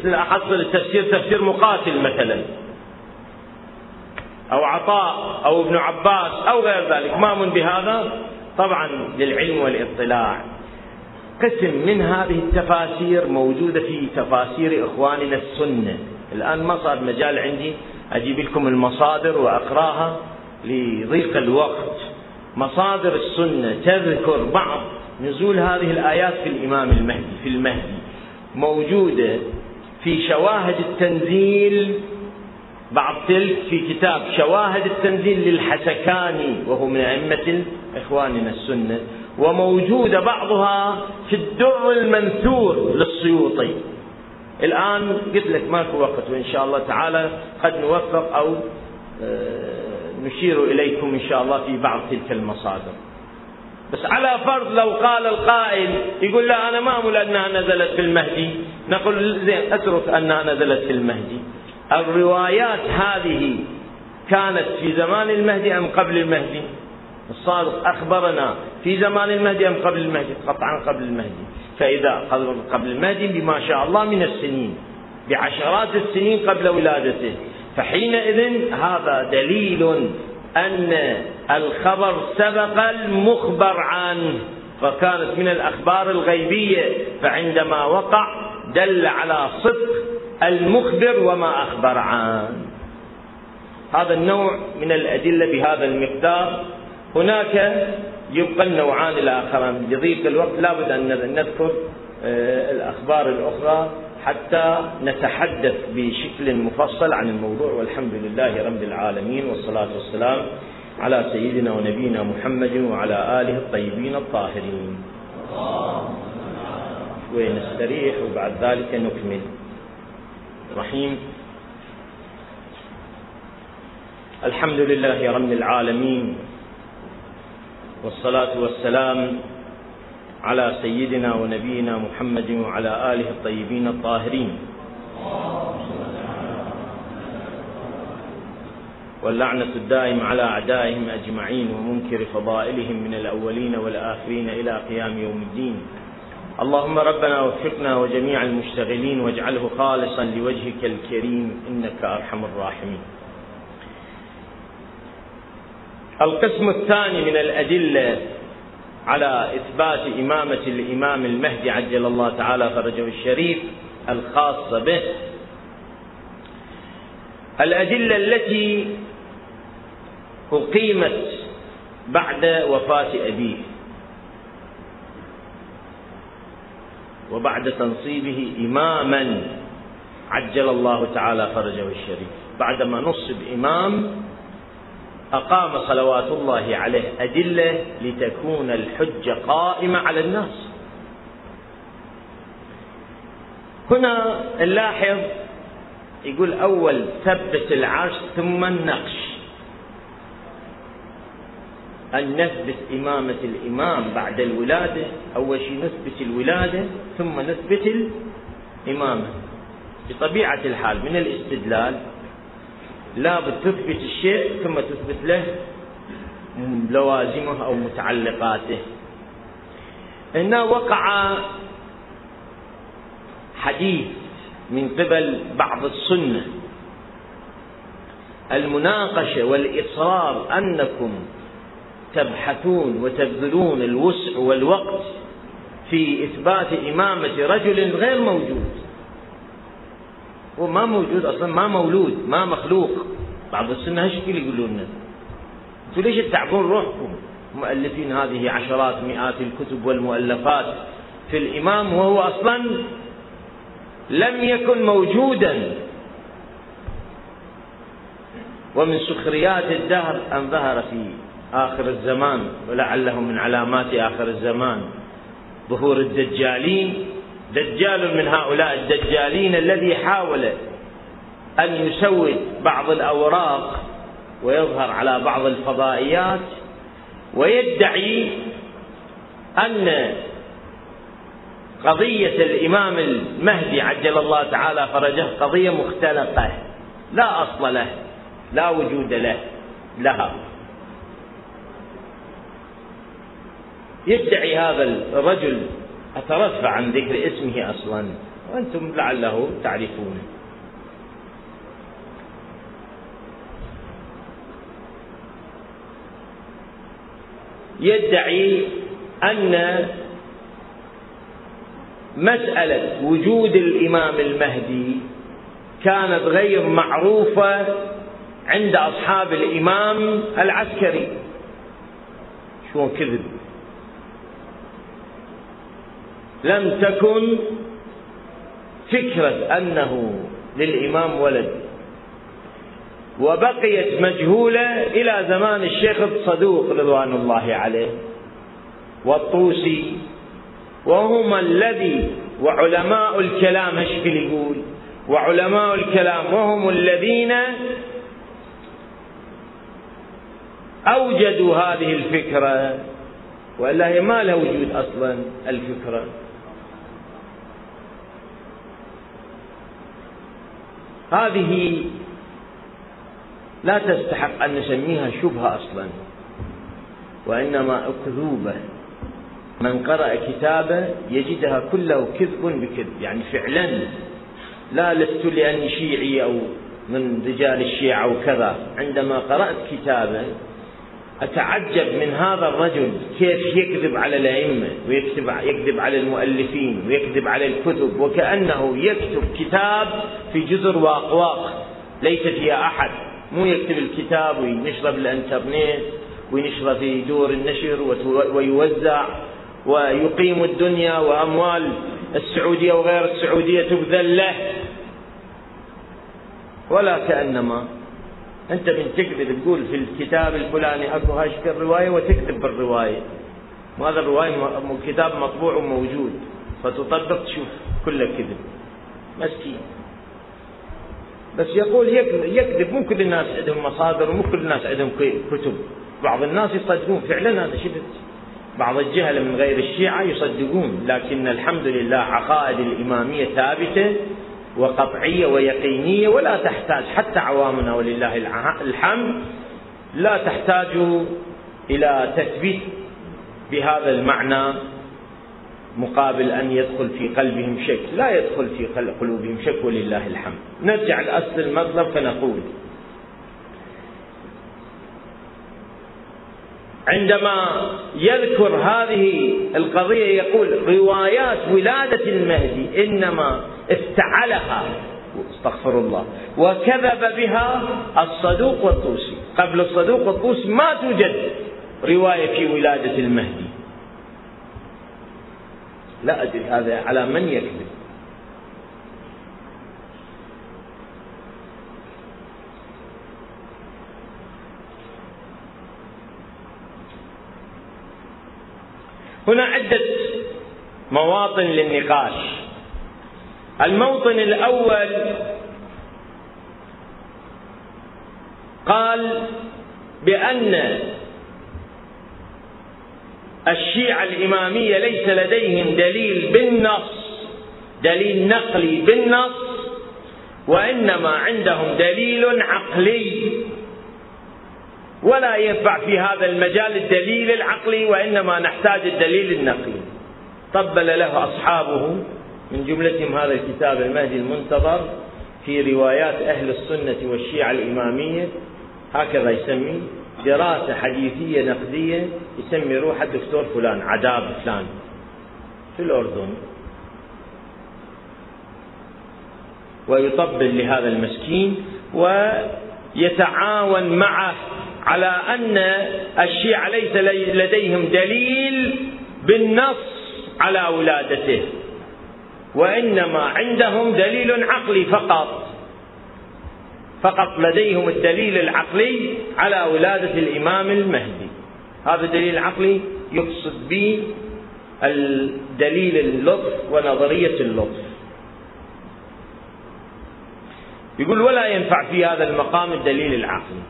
أحصل التفسير تفسير مقاتل مثلا. أو عطاء أو ابن عباس أو غير ذلك ما أؤمن بهذا؟ طبعا للعلم والاطلاع. قسم من هذه التفاسير موجودة في تفاسير إخواننا السنة. الآن ما صار مجال عندي أجيب لكم المصادر وأقراها لضيق الوقت. مصادر السنة تذكر بعض نزول هذه الآيات في الإمام المهدي في المهدي. موجودة في شواهد التنزيل بعض تلك في كتاب شواهد التنزيل للحسكاني وهو من أئمة إخواننا السنة وموجودة بعضها في الدر المنثور للسيوطي. الآن قلت لك ماكو وقت وإن شاء الله تعالى قد نوفق أو آه، نشير إليكم إن شاء الله في بعض تلك المصادر. بس على فرض لو قال القائل يقول لا أنا ما أقول أنها نزلت في المهدي نقول زين أترك أنها نزلت في المهدي. الروايات هذه كانت في زمان المهدي أم قبل المهدي؟ الصادق أخبرنا في زمان المهدي أم قبل المهدي؟ قطعا قبل المهدي. فإذا قبل المهدي بما شاء الله من السنين بعشرات السنين قبل ولادته. فحينئذ هذا دليل أن الخبر سبق المخبر عنه. فكانت من الأخبار الغيبية فعندما وقع دل على صدق المخبر وما أخبر عنه هذا النوع من الأدلة بهذا المقدار. هناك يبقى النوعان الآخران. لضيق الوقت لابد أن نذكر آه، الأخبار الأخرى حتى نتحدث بشكل مفصل عن الموضوع. والحمد لله رب العالمين والصلاة والسلام على سيدنا ونبينا محمد وعلى آله الطيبين الطاهرين. ونستريح وبعد ذلك نكمل. رحيم الحمد لله رب العالمين والصلاة والسلام على سيدنا ونبينا محمد وعلى آله الطيبين الطاهرين. واللعنة الدائم على أعدائهم أجمعين ومنكر فضائلهم من الأولين والآخرين إلى قيام يوم الدين. اللهم ربنا وفقنا وجميع المشتغلين واجعله خالصا لوجهك الكريم إنك أرحم الراحمين. القسم الثاني من الأدلة على إثبات إمامة الإمام المهدي عجل الله تعالى فرجه الشريف الخاصة به. الأدلة التي أقيمت بعد وفاة أبيه. وبعد تنصيبه إماما عجل الله تعالى فرجه الشريف. بعدما نصب إمام أقام صلوات الله عليه أدلة لتكون الحجة قائمة على الناس. هنا نلاحظ يقول أول ثبت العرش ثم النقش. أن نثبت إمامة الإمام بعد الولادة أول شيء نثبت الولادة ثم نثبت الإمامة. بطبيعة الحال من الاستدلال لابد تثبت الشيء ثم تثبت له لوازمه أو متعلقاته. هنا وقع حديث من قبل بعض السنة المناقشة والإصرار أنكم تبحثون وتبذلون الوسع والوقت في إثبات إمامة رجل غير موجود. هو ما موجود أصلا ما مولود ما مخلوق. بعض السنة هالشكل يقولون لنا. أنتم ليش تتعبون روحكم؟ مؤلفين هذه عشرات مئات الكتب والمؤلفات في الإمام وهو أصلا لم يكن موجودا. ومن سخريات الدهر أن ظهر في آخر الزمان ولعله من علامات آخر الزمان. ظهور الدجالين دجال من هؤلاء الدجالين الذي حاول أن يسود بعض الأوراق ويظهر على بعض الفضائيات ويدعي أن قضية الإمام المهدي عجل الله تعالى فرجه قضية مختلقة لا أصل له لا وجود له لها. يدعي هذا الرجل أترفع عن ذكر اسمه أصلا وأنتم لعله تعرفونه يدعي أن مسألة وجود الإمام المهدي كانت غير معروفة عند أصحاب الإمام العسكري. شو كذب؟ لم تكن فكرة أنه للإمام ولد. وبقيت مجهولة إلى زمان الشيخ الصدوق رضوان الله عليه والطوسي وهما الذي وعلماء الكلام هشكل يقول؟ وعلماء الكلام وهم الذين أوجدوا هذه الفكرة. وإلا هي ما لها وجود أصلا الفكرة. هذه لا تستحق أن نسميها شبهة أصلا وإنما أكذوبة. من قرأ كتابه يجدها كله كذب بكذب يعني فعلا لا لست لأني شيعي أو من رجال الشيعة أو كذا. عندما قرأت كتابه أتعجب من هذا الرجل كيف يكذب على الأئمة ويكذب يكذب على المؤلفين ويكذب على الكتب وكأنه يكتب كتاب في جزر وأقواق. ليس فيها أحد. مو يكتب الكتاب وينشره بالإنترنت وينشره في دور النشر ويوزع ويقيم الدنيا وأموال السعودية وغير السعودية تبذل له ولا كأنما أنت من تكذب تقول في الكتاب الفلاني أكو هاشك الرواية وتكذب بالرواية. وهذا الرواية كتاب مطبوع وموجود. فتطبق تشوف كله كذب مسكين. بس يقول يكذب مو كل الناس عندهم مصادر ومو كل الناس عندهم كتب. بعض الناس يصدقون. فعلا هذا شفت بعض الجهل من غير الشيعة يصدقون. لكن الحمد لله عقائد الإمامية ثابتة. وقطعية ويقينية ولا تحتاج حتى عوامنا ولله الحمد لا تحتاج إلى تثبيت بهذا المعنى مقابل أن يدخل في قلبهم شك لا يدخل في قلوبهم شك ولله الحمد. نرجع لأصل المطلب فنقول عندما يذكر هذه القضية يقول روايات ولادة المهدي إنما افتعلها استغفر الله. وكذب بها الصدوق والطوسي قبل الصدوق والطوسي ما توجد رواية في ولادة المهدي. لا أدري هذا على من يكذب. هنا عدة مواطن للنقاش. الموطن الأول قال بأن الشيعة الإمامية ليس لديهم دليل بالنص دليل نقلي بالنص وإنما عندهم دليل عقلي. ولا ينفع في هذا المجال الدليل العقلي وإنما نحتاج الدليل النقلي. طبل له أصحابه. من جملتهم هذا الكتاب المهدي المنتظر في روايات أهل السنة والشيعة الإمامية. هكذا يسمي دراسة حديثية نقدية يسمي روح الدكتور فلان عذاب فلان. في الأردن. ويطبل لهذا المسكين ويتعاون معه على أن الشيعة ليس لديهم دليل بالنص على ولادته. وإنما عندهم دليل عقلي فقط. فقط لديهم الدليل العقلي على ولادة الإمام المهدي. هذا الدليل العقلي يقصد به الدليل اللطف ونظرية اللطف. يقول ولا ينفع في هذا المقام الدليل العقلي.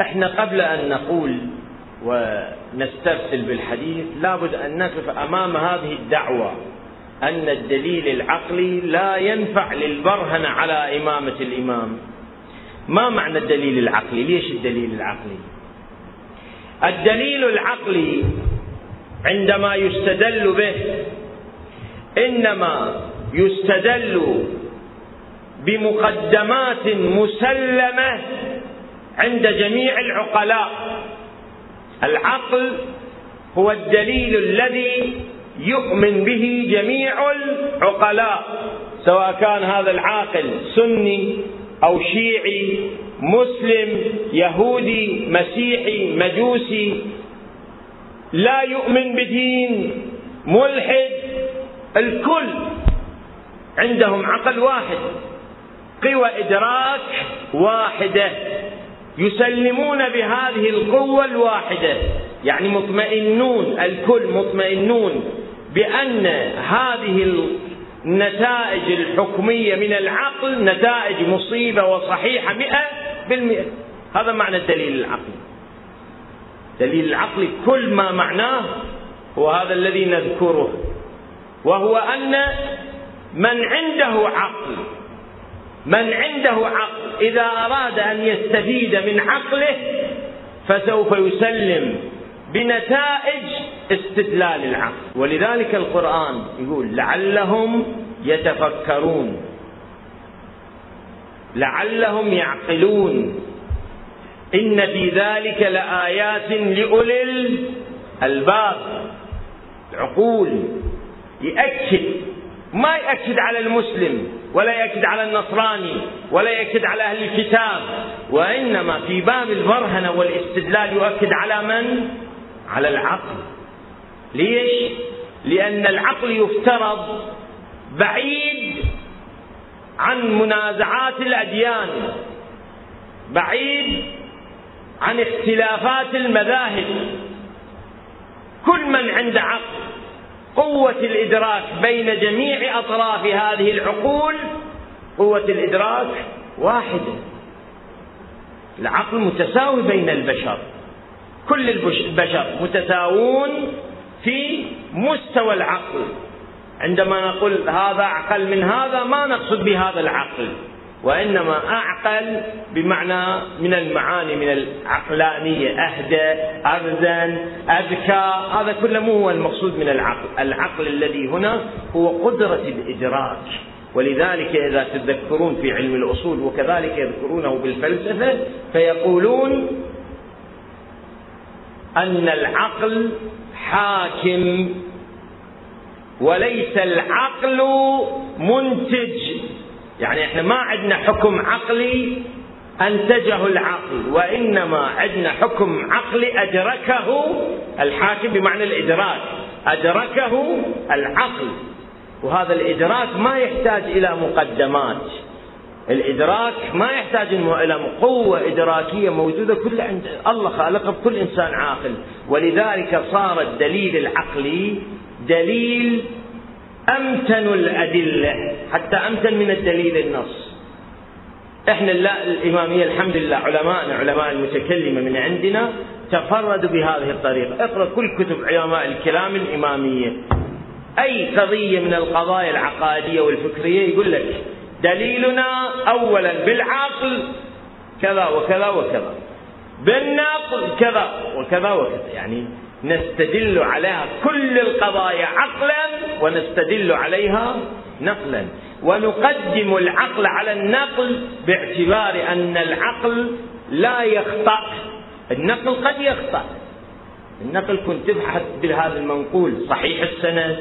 إحنا قبل أن نقول ونسترسل بالحديث لابد أن نقف أمام هذه الدعوة أن الدليل العقلي لا ينفع للبرهنة على إمامة الإمام. ما معنى الدليل العقلي؟ ليش الدليل العقلي؟ الدليل العقلي عندما يستدل به إنما يستدل بمقدمات مسلمة عند جميع العقلاء. العقل هو الدليل الذي يؤمن به جميع العقلاء سواء كان هذا العاقل سني أو شيعي مسلم يهودي مسيحي مجوسي لا يؤمن بدين ملحد الكل عندهم عقل واحد قوى إدراك واحدة. يسلمون بهذه القوة الواحدة. يعني مطمئنون الكل مطمئنون بأن هذه النتائج الحكمية من العقل نتائج مصيبة وصحيحة مئة بالمئة. هذا معنى الدليل العقلي. دليل العقل كل ما معناه هو هذا الذي نذكره وهو أن من عنده عقل من عنده عقل إذا أراد أن يستفيد من عقله فسوف يسلم بنتائج استدلال العقل. ولذلك القرآن يقول لعلهم يتفكرون لعلهم يعقلون. إن في ذلك لآيات لأولي الألباب. العقول يأكد ما يأكد على المسلم ولا يأكد على النصراني ولا يأكد على أهل الكتاب وإنما في باب البرهنة والاستدلال يؤكد على من؟ على العقل. ليش؟ لأن العقل يفترض بعيد عن منازعات الأديان بعيد عن اختلافات المذاهب. كل من عنده عقل قوة الإدراك بين جميع أطراف هذه العقول قوة الإدراك واحدة. العقل متساوي بين البشر. كل البشر متساوون في مستوى العقل. عندما نقول هذا أعقل من هذا ما نقصد بهذا العقل. وإنما أعقل بمعنى من المعاني من العقلانية. أهدى أرزن أذكى هذا كله مو هو المقصود من العقل. العقل الذي هنا هو قدرة الإدراك. ولذلك إذا تذكرون في علم الأصول وكذلك يذكرونه بالفلسفة فيقولون أن العقل حاكم وليس العقل منتج. يعني إحنا ما عندنا حكم عقلي أنتجه العقل وإنما عندنا حكم عقلي أدركه الحاكم بمعنى الإدراك أدركه العقل. وهذا الإدراك ما يحتاج إلى مقدمات. الإدراك ما يحتاج إلى قوة إدراكية موجودة كل عند الله خالقها بكل إنسان عاقل. ولذلك صار الدليل العقلي دليل أمتن الأدلة حتى أمتن من الدليل النص. إحنا الإمامية الحمد لله علماءنا علماء المتكلمة من عندنا تفردوا بهذه الطريقة. اقرأ كل كتب علماء الكلام الإمامية. أي قضية من القضايا العقائدية والفكرية يقول لك دليلنا أولا بالعقل كذا وكذا وكذا. بالنقل كذا وكذا وكذا. يعني نستدل عليها كل القضايا عقلا ونستدل عليها نقلا. ونقدم العقل على النقل باعتبار أن العقل لا يخطأ. النقل قد يخطأ. النقل كنت تبحث بهذا المنقول. صحيح السند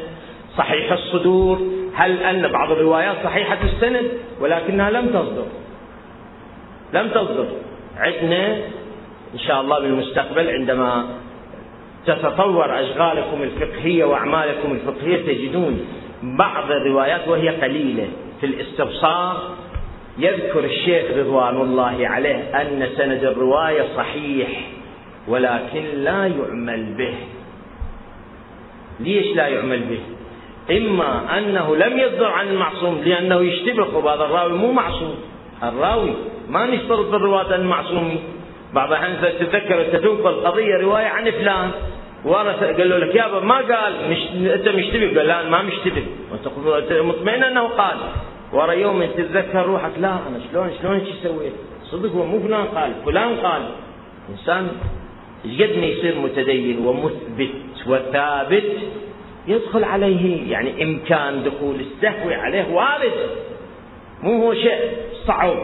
صحيح الصدور. هل أن بعض الروايات صحيحة السند؟ ولكنها لم تصدر. لم تصدر. عندنا إن شاء الله بالمستقبل عندما تتطور أشغالكم الفقهية وأعمالكم الفقهية تجدون بعض الروايات وهي قليلة. في الاستبصار يذكر الشيخ رضوان الله عليه أن سند الرواية صحيح ولكن لا يعمل به. ليش لا يعمل به؟ إما أنه لم يصدر عن المعصوم لأنه يشتبه. وهذا الراوي مو معصوم. الراوي ما نشترط بالرواة المعصومين بعض الاحيان تتذكر انت تنقل قضيه رواية عن فلان. ورث قال له لك يابا ما قال مش أنت مشتبه؟ قال لا ما مشتبه. وانت مطمئن أنه قال. ورا يوم تتذكر روحك. لا أنا شلون شلون شو سويت؟ صدق هو مو فلان قال فلان قال. إنسان قد ما يصير متدين ومثبت وثابت يدخل عليه يعني إمكان دخول السهو عليه وارد. مو هو شيء صعب.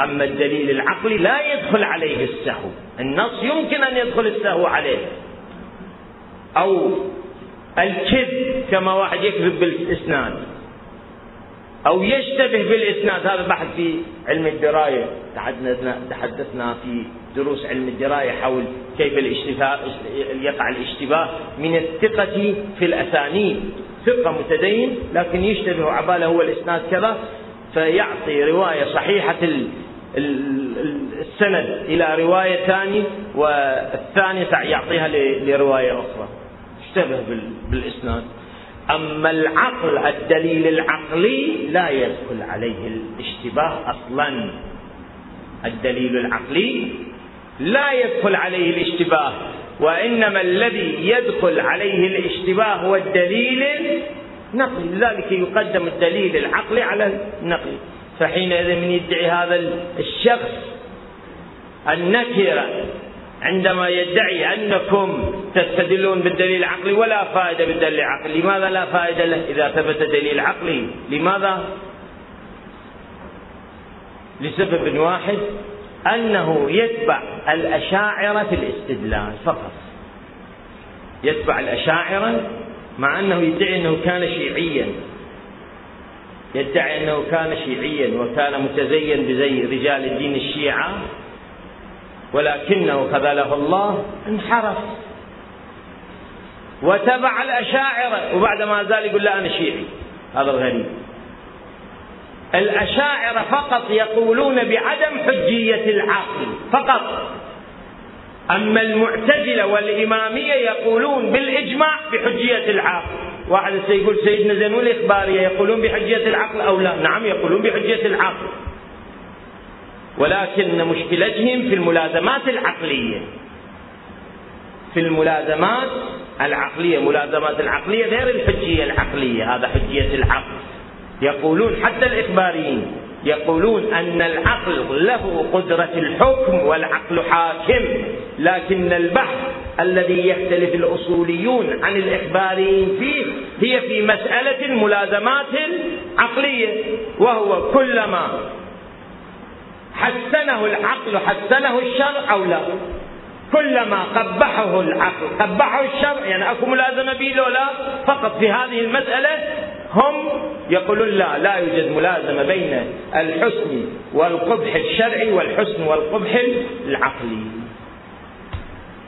أما الدليل العقلي لا يدخل عليه السهو. النص يمكن أن يدخل السهو عليه. أو الكذب كما واحد يكذب بالإسناد. أو يشتبه بالإسناد. هذا بحث في علم الدراية. تحدثنا في دروس علم الدراية حول كيف الاشتباه يقع الاشتباه من الثقة في الأسانيد. ثقة متدين لكن يشتبه عباله هو الإسناد كذا فيعطي رواية صحيحة السند إلى رواية ثانية والثانية يعطيها لرواية أخرى. اشتبه بالإسناد. أما العقل الدليل العقلي لا يدخل عليه الاشتباه أصلا. الدليل العقلي لا يدخل عليه الاشتباه وإنما الذي يدخل عليه الاشتباه هو الدليل النقلي. لذلك يقدم الدليل العقلي على النقلي. فحينئذ من يدعي هذا الشخص النكرة عندما يدعي أنكم تستدلون بالدليل العقلي ولا فائدة بالدليل العقلي. لماذا لا فائدة له إذا ثبت دليل عقلي؟ لماذا؟ لسبب واحد أنه يتبع الأشاعرة في الاستدلال فقط. يتبع الأشاعرة مع أنه يدعي أنه كان شيعيا. يدعي أنه كان شيعيا وكان متزين بزي رجال الدين الشيعة ولكنه خذله الله انحرف. وتبع الأشاعرة وبعد ما زال يقول لا أنا شيعي هذا الغريب. الأشاعرة فقط يقولون بعدم حجية العقل فقط. أما المعتزلة والإمامية يقولون بالإجماع بحجية العقل. واحد سيقول سيدنا زين الإخبارية يقولون بحجية العقل أو لا؟ نعم يقولون بحجية العقل. ولكن مشكلتهم في الملازمات العقلية. في الملازمات العقلية. ملازمات العقلية غير الحجية العقلية. هذا حجية العقل. يقولون حتى الإخباريين. يقولون أن العقل له قدرة الحكم والعقل حاكم لكن البحث الذي يختلف الأصوليون عن الإخباريين فيه هي في مسألة الملازمات العقلية وهو كلما حسنه العقل حسنه الشرع أو لا. كلما قبحه العقل قبحه الشرع يعني أكو ملازمة به لو لا فقط في هذه المسألة هم يقولون لا لا يوجد ملازمة بين الحسن والقبح الشرعي والحسن والقبح العقلي.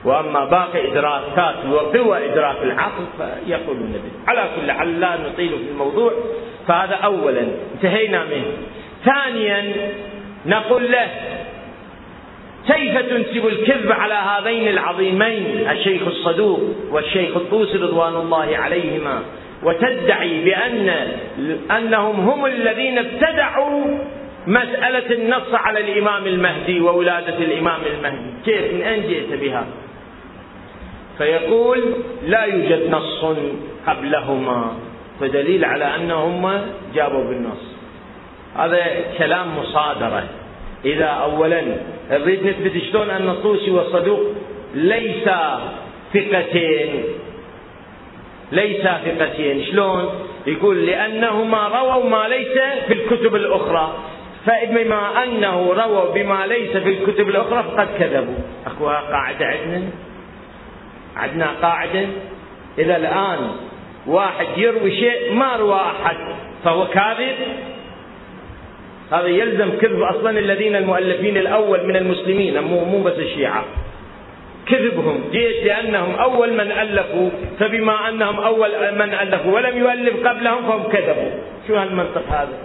وأما باقي إدراكات وقوى إدراك العقل فيقولون به. على كل حال لا نطيل في الموضوع فهذا أولا انتهينا منه. ثانيا نقول له كيف تنسب الكذب على هذين العظيمين؟ الشيخ الصدوق والشيخ الطوسي رضوان الله عليهما. وتدعي بأن أنهم هم الذين ابتدعوا مسألة النص على الإمام المهدي وولادة الإمام المهدي. كيف؟ من أين جئت بها؟ فيقول لا يوجد نص قبلهما. فدليل على أنهم جابوا بالنص. هذا كلام مصادرة. إذا أولا نريد نثبت شلون أن الطوسي والصدوق ليس ثقتين. ليس ثقتين شلون؟ يقول لأنهما رووا ما ليس في الكتب الأخرى. فبما أنه رووا بما ليس في الكتب الأخرى فقد كذبوا. أكو قاعدة عندنا؟ عندنا قاعدة؟ إذا الآن واحد يروي شيء ما روى أحد فهو كاذب؟ هذا يلزم كذب أصلا الذين المؤلفين الأول من المسلمين مو مو بس الشيعة. كذبهم جيت لأنهم أول من ألفوا فبما أنهم أول من ألفوا ولم يؤلف قبلهم فهم كذبوا. شو هالمنطق هذا؟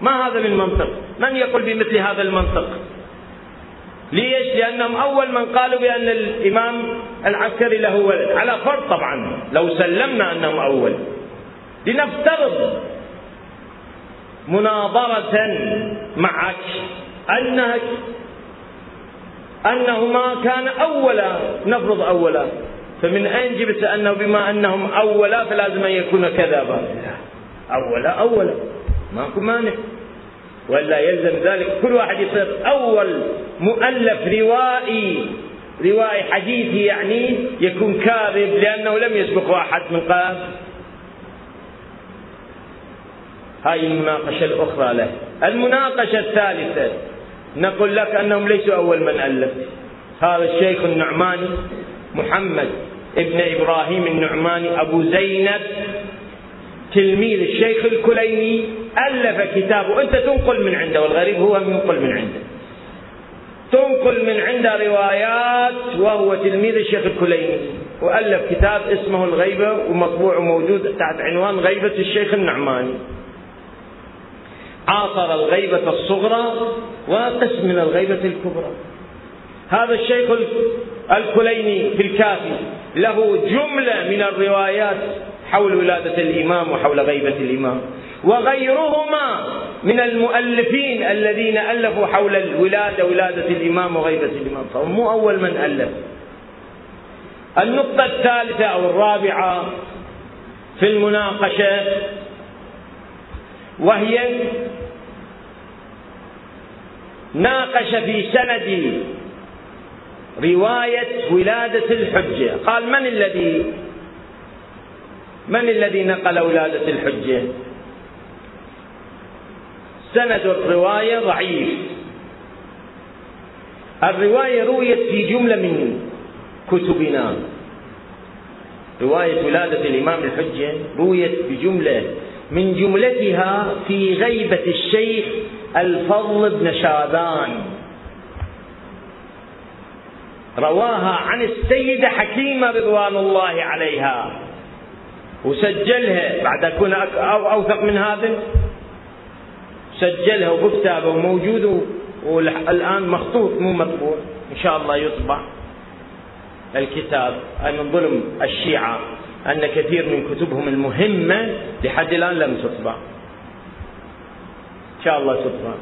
ما هذا من منطق؟ من يقول بمثل هذا المنطق؟ ليش؟ لأنهم أول من قالوا بأن الإمام العسكري له ولد. على فرض طبعا لو سلمنا أنهم أول. لنفترض مناظرة معك أنك أنهما كان أولا نفرض أولا. فمن أين جبت أنه بما أنهم أولا فلازم أن يكون كذابا أولا أولا. ماكو مانع. ولا يلزم ذلك. كل واحد يصير أول مؤلف روائي. روائي حديثي يعني يكون كاذب لأنه لم يسبق واحد من قال هاي المناقشة الأخرى له. المناقشة الثالثة. نقول لك أنهم ليسوا أول من ألف. هذا الشيخ النعماني محمد ابن إبراهيم النعماني أبو زينب تلميذ الشيخ الكليني ألف كتابه. أنت تنقل من عنده والغريب هو ينقل من عنده. تنقل من عنده روايات وهو تلميذ الشيخ الكليني. وألف كتاب اسمه الغيبة ومطبوع وموجود تحت عنوان غيبة الشيخ النعماني. عاصر الغيبة الصغرى وقسم من الغيبة الكبرى. هذا الشيخ الكليني في الكافي له جملة من الروايات حول ولادة الإمام وحول غيبة الإمام. وغيرهما من المؤلفين الذين ألفوا حول الولادة ولادة الإمام وغيبة الإمام. فهم مو أول من ألف. النقطة الثالثة أو الرابعة في المناقشة وهي ناقش في سند رواية ولادة الحجة. قال من الذي؟ من الذي نقل ولادة الحجة؟ سند الرواية ضعيف. الرواية رويت في جملة من كتبنا. رواية ولادة الإمام الحجة رويت بجملة من جملتها في غيبة الشيخ الفضل بن شاذان رواها عن السيدة حكيمة رضوان الله عليها. وسجلها بعد أكون أو أوثق من هذا. سجلها وبكتابه وموجود والآن مخطوط مو مطبوع. إن شاء الله يطبع الكتاب. من ظلم الشيعة. أن كثير من كتبهم المهمة لحد الآن لم تطبع. إن شاء الله تطبع.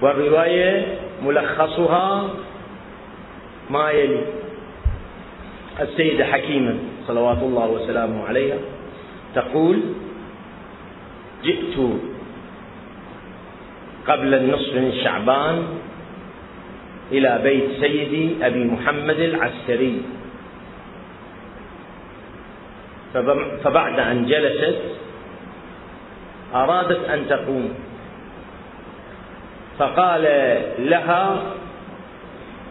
والرواية ملخصها ما يلي. السيدة حكيمة صلوات الله وسلامه عليها تقول جئت قبل النصف من شعبان إلى بيت سيدي أبي محمد العسكري. فبعد أن جلست أرادت أن تقوم. فقال لها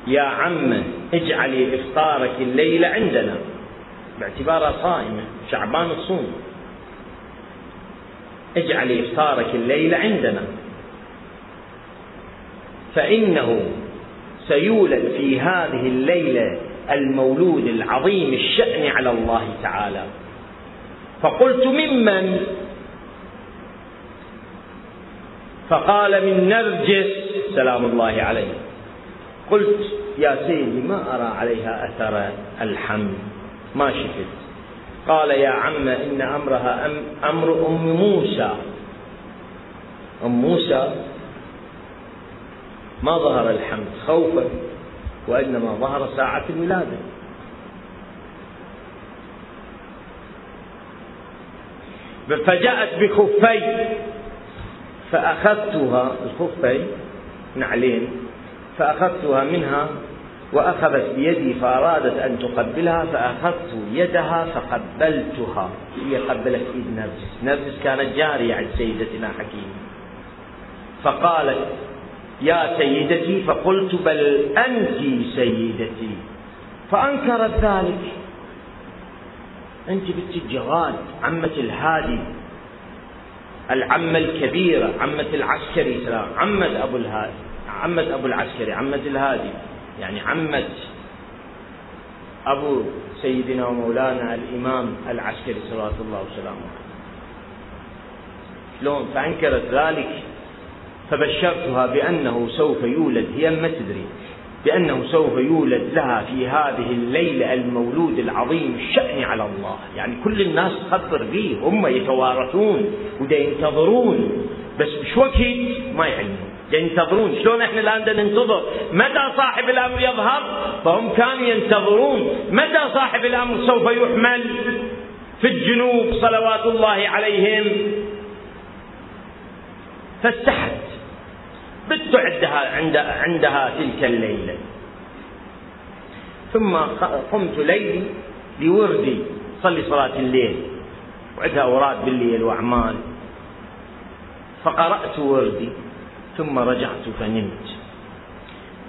يا عم اجعلي إفطارك الليلة عندنا. باعتبارها صائمة شعبان الصوم. اجعلي إفطارك الليلة عندنا. فإنه سيولد في هذه الليلة المولود العظيم الشأن على الله تعالى. فقلت ممن؟ فقال من نرجس. سلام الله عليه. قلت يا سيدي ما أرى عليها أثر الحمل. ما شفت. قال يا عم إن أمرها أم أمر أم موسى. أم موسى؟ ما ظهر الحمل. خوفا. وإنما ظهر ساعة الولادة فجاءت بخفي فأخذتها الخفي نعلين فأخذتها منها وأخذت بيدي فأرادت أن تقبلها فأخذت يدها فقبلتها. هي قبلت إيد نرجس نرجس كانت جارية عند سيدتنا حكيم فقالت يا سيدتي فقلت بل أنت سيدتي. فأنكرت ذلك. أنت بنت عمة الهادي العمة الكبيرة عمة العسكري سلام عمة أبو الهادي عمة أبو العسكري عمة الهادي يعني عمة أبو سيدنا ومولانا الإمام العسكري صلوات الله وسلامه شلون؟ فأنكرت ذلك فبشرتها بأنه سوف يولد هي ما تدري. بأنه سوف يولد لها في هذه الليلة المولود العظيم الشأن على الله. يعني كل الناس تخبر به هم يتوارثون ودا ينتظرون. بس مش وقت ما يعلمون. ينتظرون. شلون إحنا الآن ننتظر؟ متى صاحب الأمر يظهر؟ فهم كانوا ينتظرون. متى صاحب الأمر سوف يحمل؟ في الجنوب صلوات الله عليهم. فاستحت. بت عندها عند عندها تلك الليلة. ثم قمت ليلي لوردي صلي صلاة الليل. وعندها أوراد بالليل وأعمال. فقرأت وردي ثم رجعت فنمت.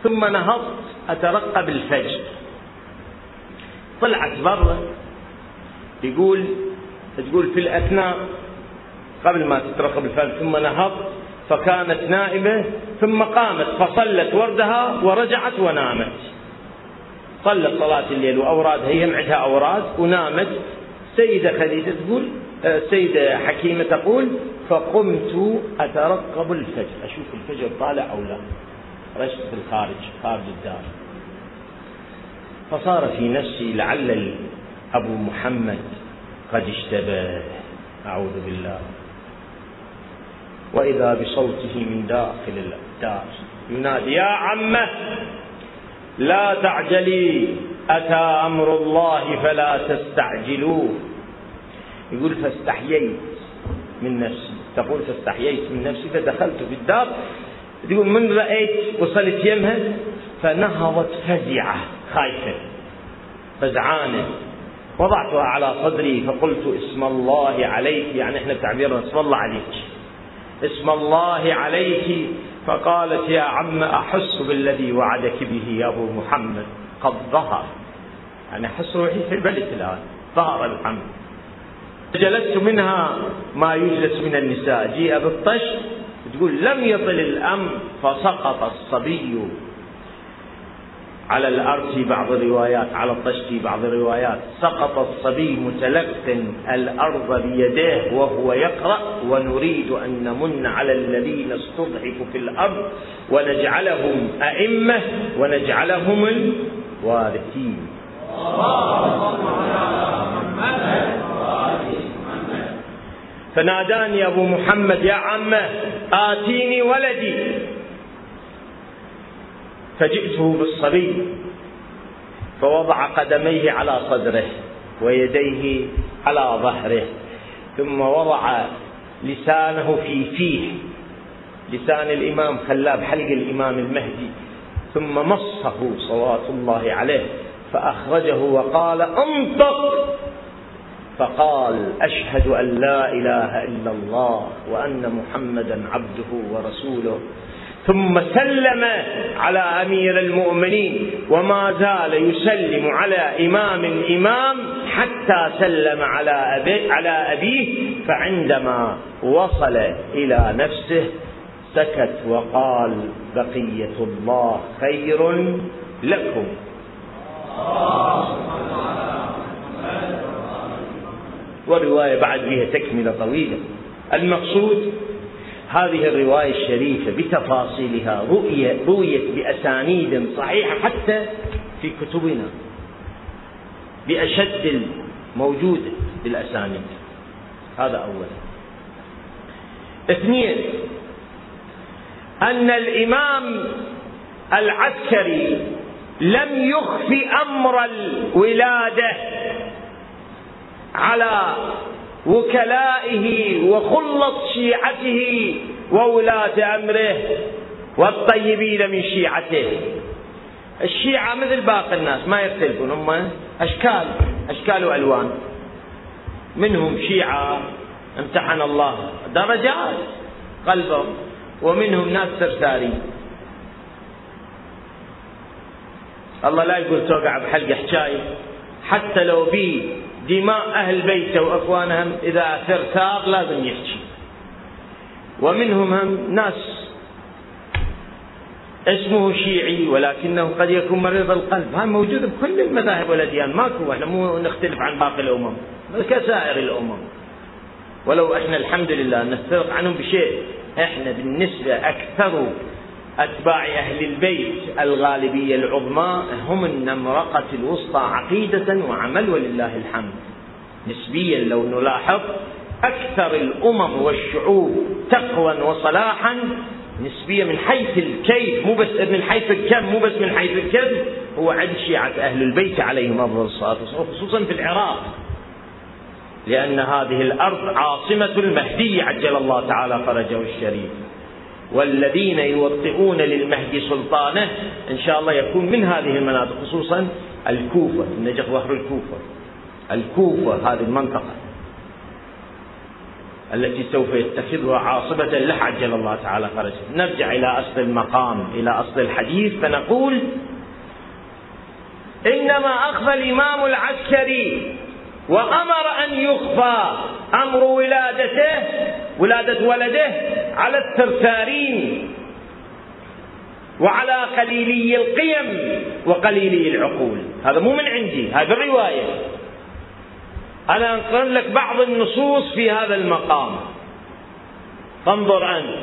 ثم نهضت أترقب الفجر. طلعت برا يقول تقول في الأثناء قبل ما تترقب الفجر ثم نهضت فكانت نائمة ثم قامت فصلت وردها ورجعت ونامت. صلت صلاة الليل وأورادها هي عندها أوراد ونامت. سيدة خديجة تقول السيدة حكيمة تقول فقمت أترقب الفجر. أشوف الفجر طالع أو لا. رشت في الخارج خارج الدار. فصار في نفسي لعل أبو محمد قد اشتبه. أعوذ بالله. وإذا بصوته من داخل الدار ينادي يا عمة لا تعجلي أتى أمر الله فلا تستعجلوه. يقول فاستحييت من نفسي. تقول فاستحييت من نفسي فدخلت في الدار. تقول من رأيت وصلت يمها؟ فنهضت فزعة خايفة فزعانة. وضعتها على صدري فقلت اسم الله عليك. يعني إحنا تعبيرنا اسم الله عليك. اسم الله عليك. فقالت يا عم أحس بالذي وعدك به يا أبو محمد. قد ظهر. أنا أحس روحي في البلد الآن. ظهر الحمد. جلست منها ما يجلس من النساء. جيء بالطش تقول لم يطل الأمر فسقط الصبي. على الأرض في بعض الروايات على الطش في بعض الروايات. سقط الصبي متلقن الأرض بيديه وهو يقرأ ونريد أن نمن على الذين استضعفوا في الأرض ونجعلهم أئمة ونجعلهم الوارثين. فناداني أبو محمد يا عمة آتيني ولدي. فجئته بالصبي فوضع قدميه على صدره ويديه على ظهره ثم وضع لسانه في فيه لسان الإمام خلاه بحلق الإمام المهدي ثم مصه صلوات الله عليه فأخرجه وقال أنطق! فقال أشهد أن لا إله إلا الله وأن محمدا عبده ورسوله. ثم سلم على أمير المؤمنين وما زال يسلم على إمام إمام حتى سلم على أبي على أبيه فعندما وصل إلى نفسه سكت وقال بقية الله خير لكم. والرواية بعد فيها تكملة طويلة. المقصود هذه الرواية الشريفة بتفاصيلها رويت بأسانيد صحيحة حتى في كتبنا بأشد الموجود بالأسانيد. هذا أولا. اثنين أن الإمام العسكري لم يخف أمر الولادة على وكلائه وخلص شيعته وولاة أمره والطيبين من شيعته. الشيعة مثل باقي الناس ما يختلفون هم أشكال أشكال وألوان. منهم شيعة امتحن الله درجات قلبهم ومنهم ناس سرساري الله لا يقول توقع بحلقة حجاي حتى لو بي دماء أهل بيته وأخوانهم إذا ثرثار لازم يحكي. ومنهم هم ناس اسمه شيعي ولكنه قد يكون مريض القلب. هذا موجود بكل المذاهب والأديان. ماكو إحنا مو نختلف عن باقي الأمم. بل كسائر الأمم. ولو إحنا الحمد لله نفترق عنهم بشيء إحنا بالنسبة أكثر أتباع أهل البيت الغالبية العظمى هم النمرقة الوسطى عقيدة وعمل ولله الحمد. نسبيا لو نلاحظ أكثر الأمم والشعوب تقوى وصلاحا نسبيا من حيث الكيف مو بس من حيث الكم مو بس من حيث الكم هو عند شيعة أهل البيت عليهم أفضل الصلاة والسلام خصوصا في العراق. لأن هذه الأرض عاصمة المهدي عجل الله تعالى فرجه الشريف. والذين يوطئون للمهدي سلطانه إن شاء الله يكون من هذه المناطق خصوصا الكوفة النجف ظهر الكوفة. الكوفة هذه المنطقة التي سوف يتخذها عاصمة له عجل الله تعالى فرجه نرجع إلى أصل المقام إلى أصل الحديث فنقول إنما أخفى الإمام العسكري وأمر أن يخفى أمر ولادته ولادة ولده على الثرثارين وعلى قليلي القيم وقليلي العقول. هذا مو من عندي هذا الرواية. أنا أنقل لك بعض النصوص في هذا المقام. فانظر أنت.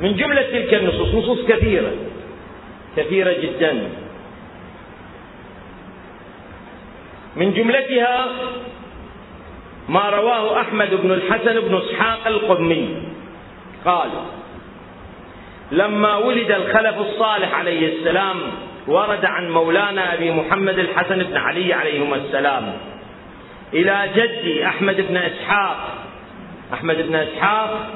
من جملة تلك النصوص نصوص كثيرة كثيرة جدا. من جملتها ما رواه أحمد بن الحسن بن إسحاق القمي قال لما ولد الخلف الصالح عليه السلام ورد عن مولانا أبي محمد الحسن بن علي عليهما السلام. إلى جدي أحمد بن إسحاق. أحمد بن إسحاق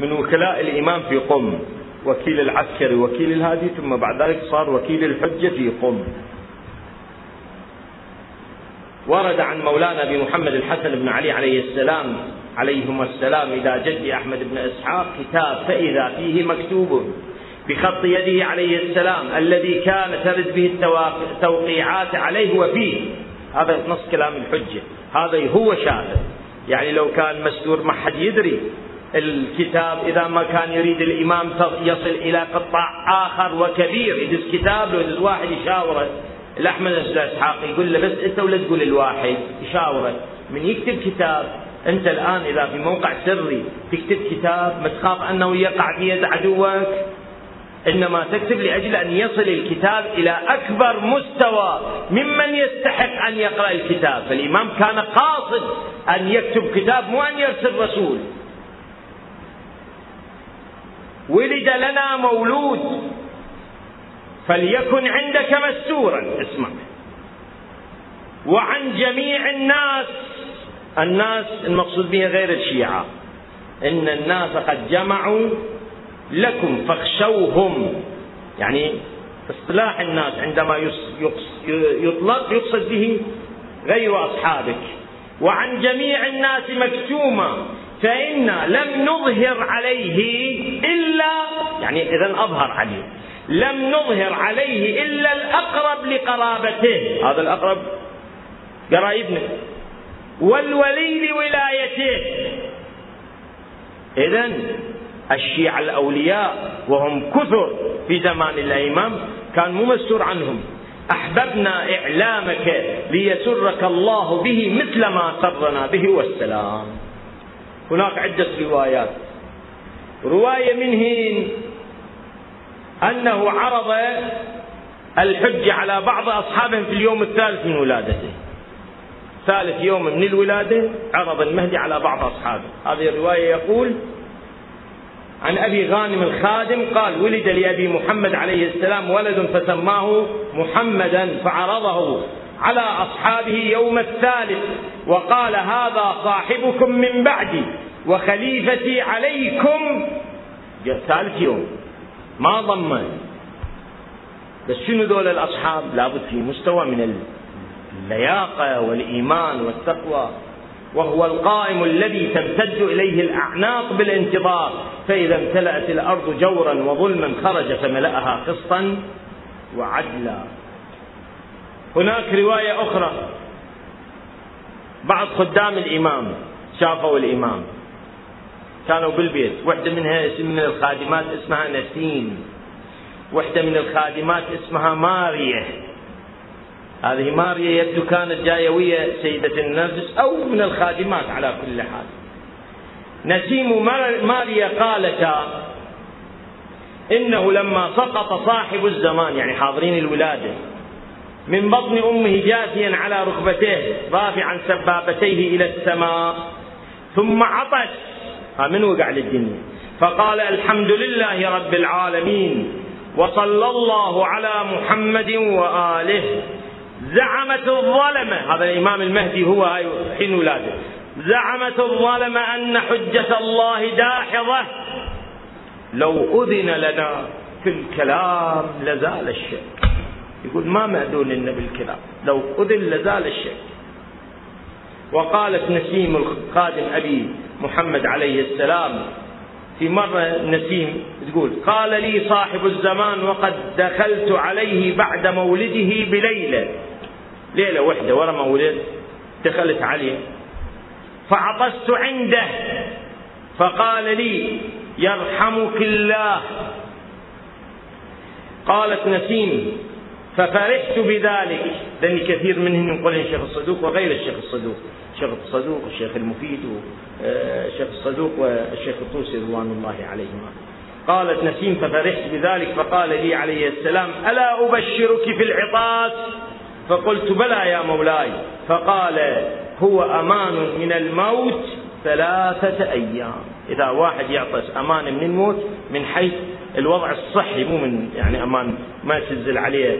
من وكلاء الإمام في قم وكيل العسكري وكيل الهادي ثم بعد ذلك صار وكيل الحجة في قم. ورد عن مولانا أبي محمد الحسن بن علي عليه السلام عليهما السلام إلى جد أحمد بن إسحاق كتاب فإذا فيه مكتوب بخط يده عليه السلام الذي كان ترد به التوقيعات عليه وفيه. هذا نص كلام الحجة. هذا هو شاهد. يعني لو كان مستور ما حد يدري الكتاب إذا ما كان يريد الإمام يصل إلى قطاع آخر وكبير يدز كتاب لو واحد يشاوره. الأحمد بن إسحاق يقول له بس أنت ولا تقول الواحد يشاوره من يكتب كتاب أنت الآن إذا في موقع سري تكتب كتاب ما تخاف أنه يقع في يد عدوك. إنما تكتب لأجل أن يصل الكتاب إلى أكبر مستوى ممن يستحق أن يقرأ الكتاب. فالإمام كان قاصد أن يكتب كتاب مو أن يرسل رسول. ولد لنا مولود. فليكن عندك مستورا اسمع. وعن جميع الناس الناس المقصود بها غير الشيعة. إن الناس قد جمعوا لكم فاخشوهم. يعني اصطلاح الناس عندما يطلق يقصد به غير أصحابك. وعن جميع الناس مكتومة فإنا لم نظهر عليه إلا يعني إذا أظهر عليه. لم نظهر عليه إلا الأقرب لقرابته. هذا الأقرب قرايبنا. والولي لولايته إذا الشيعة الأولياء وهم كثر في زمان الإمام كان مو مستور عنهم. أحببنا إعلامك ليسرك الله به مثل ما سرنا به والسلام. هناك عدة روايات. رواية منهن أنه عرض الحج على بعض أصحابه في اليوم الثالث من ولادته. ثالث يوم من الولادة عرض المهدي على بعض أصحابه. هذه الرواية يقول عن أبي غانم الخادم قال ولد لأبي محمد عليه السلام ولد فسماه محمدا فعرضه على أصحابه يوم الثالث وقال هذا صاحبكم من بعدي وخليفتي عليكم. ثالث يوم. ما ضمن. بس شنو ذول الأصحاب؟ لابد في مستوى من اللياقة والإيمان والتقوى. وهو القائم الذي تمتد إليه الأعناق بالانتظار. فإذا امتلأت الأرض جورا وظلما خرج فملأها قسطا وعدلا. هناك رواية أخرى. بعض خدام الإمام شافوا الإمام. كانوا بالبيت. واحدة منها اسم من الخادمات اسمها نسيم. واحدة من الخادمات اسمها ماريا. هذه ماريا يبدو كانت جاية ويا سيدة النرجس أو من الخادمات على كل حال. نسيم ماريا قالتا إنه لما سقط صاحب الزمان يعني حاضرين الولادة من بطن أمه جاثيا على ركبتيه رافعا سبابتيه إلى السماء ثم عطس من وقع للدنيا فقال الحمد لله رب العالمين وصلى الله على محمد وآله. زعمت الظلمة هذا الإمام المهدي هو حين ولاده. زعمت الظلمة أن حجة الله داحضة. لو أذن لنا في الكلام لزال الشك. يقول ما مأذون لنا بالكلام. لو أذن لزال الشك. وقالت نسيم الخادم أبي محمد عليه السلام. في مرة نسيم تقول قال لي صاحب الزمان وقد دخلت عليه بعد مولده بليلة. ليلة واحدة ورا ما دخلت عليه. فعطست عنده. فقال لي يرحمك الله. قالت نسيم ففرحت بذلك. لأن كثير منهم يقول الشيخ الصدوق وغير الشيخ الصدوق. الشيخ الصدوق الشيخ المفيد والشيخ الصدوق والشيخ الطوسي رضوان الله عليهما. قالت نسيم ففرحت بذلك فقال لي عليه السلام ألا أبشرك في العطاس؟ فقلت بلى يا مولاي. فقال هو أمان من الموت ثلاثة أيام. إذا واحد يعطس أمان من الموت من حيث الوضع الصحي مو من يعني أمان ما تنزل عليه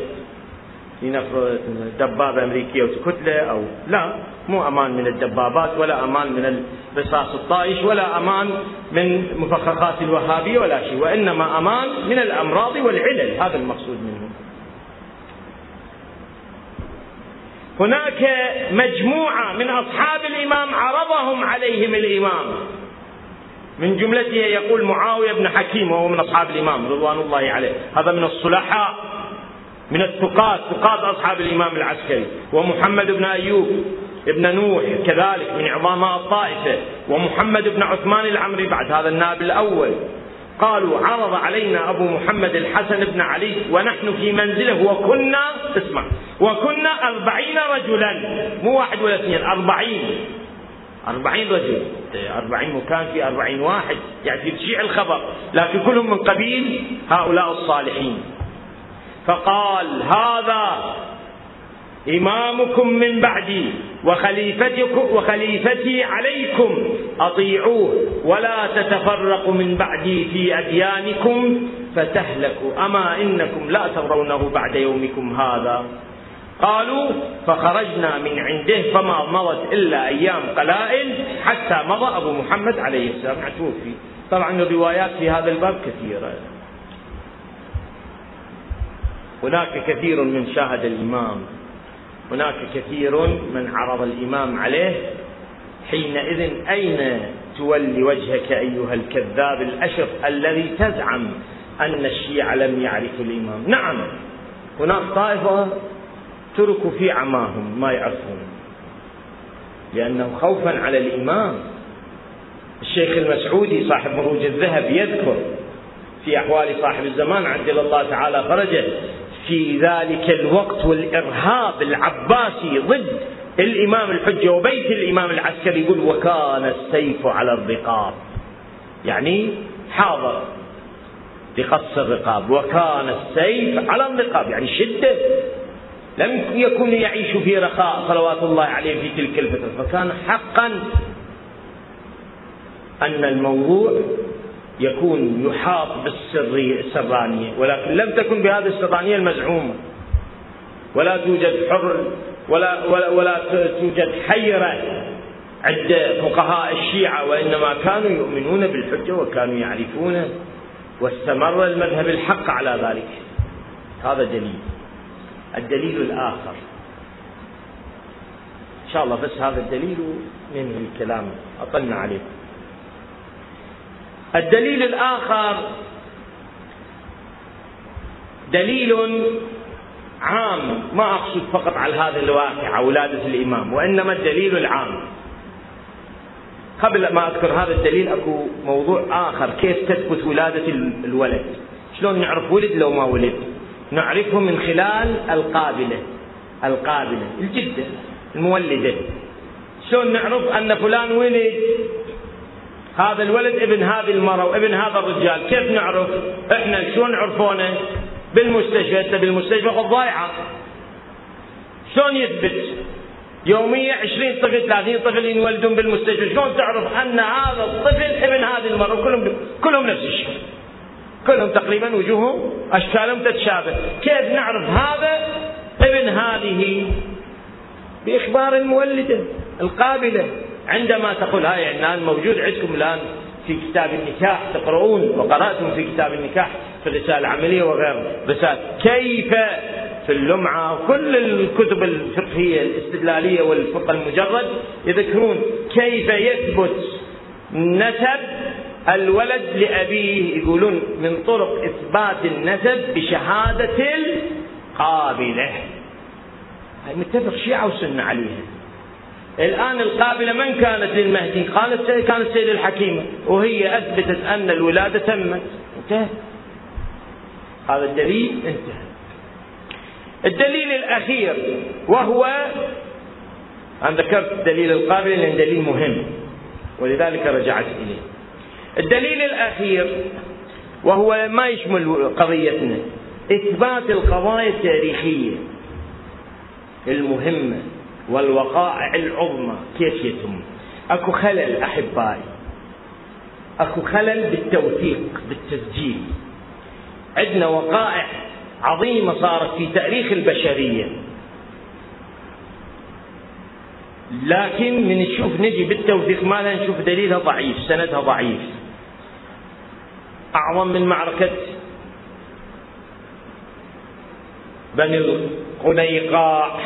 لنفرض دبابة أمريكية وتكتلة أو لا مو أمان من الدبابات ولا أمان من الرصاص الطائش ولا أمان من مفخخات الوهابية ولا شيء وإنما أمان من الأمراض والعلل هذا المقصود منه. هناك مجموعة من أصحاب الإمام عرضهم عليهم الإمام. من جملته يقول معاوية بن حكيم وهو من أصحاب الإمام رضوان الله عليه. هذا من الصلحاء. من الثقات ثقات أصحاب الإمام العسكري ومحمد بن أيوب ابن نوح كذلك من عظماء الطائفة ومحمد بن عثمان العمري بعد هذا النائب الأول. قالوا عرض علينا أبو محمد الحسن بن علي ونحن في منزله وكنا اسمع وكنا أربعين رجلا مو واحد ولا اثنين أربعين. أربعين رجل. أربعين مكان في أربعين واحد يعني تشيع الخبر. لكن كلهم من قبيل هؤلاء الصالحين. فقال هذا إمامكم من بعدي وخليفتكم وخليفتي عليكم أطيعوه ولا تتفرقوا من بعدي في أديانكم فتهلكوا أما إنكم لا ترونه بعد يومكم هذا. قالوا فخرجنا من عنده فما مضت إلا أيام قلائل حتى مضى أبو محمد عليه السلام. توفي. طبعا الروايات في هذا الباب كثيرة. هناك كثير من شاهد الإمام. هناك كثير من عرض الإمام عليه. حينئذ أين تولي وجهك أيها الكذاب الأشر الذي تزعم أن الشيعة لم يعرفوا الإمام؟ نعم. هناك طائفة تركوا في عماهم ما يعرفون. لأنه خوفا على الإمام. الشيخ المسعودي صاحب مروج الذهب يذكر في أحوال صاحب الزمان عجل الله تعالى فرجه في ذلك الوقت والإرهاب العباسي ضد الإمام الحجة وبيت الإمام العسكري يقول وكان السيف على الرقاب. يعني حاضر لقص الرقاب. وكان السيف على الرقاب. يعني شدة لم يكن يعيش في رخاء صلوات الله عليه في تلك الفترة. فكان حقا أن الموضوع يكون يحاط بالسرية السرانية. ولكن لم تكن بهذه السرانية المزعومة. ولا توجد حر ولا, ولا, ولا توجد حيرة عند فقهاء الشيعة وإنما كانوا يؤمنون بالحجة وكانوا يعرفون واستمر المذهب الحق على ذلك. هذا دليل. الدليل الآخر. إن شاء الله بس هذا الدليل من الكلام. أطلنا عليه. الدليل الآخر دليل عام ما أقصد فقط على هذا الواقع ولادة الإمام وإنما الدليل العام. قبل ما أذكر هذا الدليل أكو موضوع آخر كيف تثبت ولادة الولد؟ شلون نعرف ولد لو ما ولد؟ نعرفه من خلال القابلة. القابلة الجدة المولدة. شلون نعرف أن فلان ولد؟ هذا الولد ابن هذه المرأة وابن هذا الرجال كيف نعرف؟ إحنا شلون عرفونه؟ بالمستشفى بالمستشفى ضايعة. شلون يثبت؟ يوميا 20 طفل 30 طفل ينولدون بالمستشفى. شلون تعرف أن هذا الطفل ابن هذه المرأة؟ كلهم كلهم نفس الشيء. كلهم تقريبا وجوههم أشكالهم تتشابه. كيف نعرف هذا؟ ابن هذه بإخبار المولدة القابلة. عندما تقول هاي الآن موجود عندكم الآن في كتاب النكاح تقرؤون وقرأتم في كتاب النكاح في الرسالة العملية وغيره. رسالة كيف في اللمعة وكل الكتب الفقهية الاستدلالية والفقه المجرد يذكرون كيف يثبت نسب الولد لأبيه. يقولون من طرق إثبات النسب بشهادة القابلة. هاي متفق شيعة وسنة عليها. الآن القابلة من كانت للمهدي؟ قالت كانت السيدة الحكيمة وهي أثبتت أن الولادة تمت. انتهى هذا الدليل انتهى. الدليل الأخير وهو أنا ذكرت دليل القابلة لأن دليل مهم. ولذلك رجعت إليه. الدليل الأخير وهو ما يشمل قضيتنا. إثبات القضايا التاريخية المهمة. والوقائع العظمى. كيف يتم؟ أكو خلل أحبائي. أكو خلل بالتوثيق بالتسجيل. عندنا وقائع عظيمة صارت في تاريخ البشرية. لكن من نشوف نجي بالتوثيق ما نشوف دليلها ضعيف سندها ضعيف. أعظم من معركة بني القنيقاع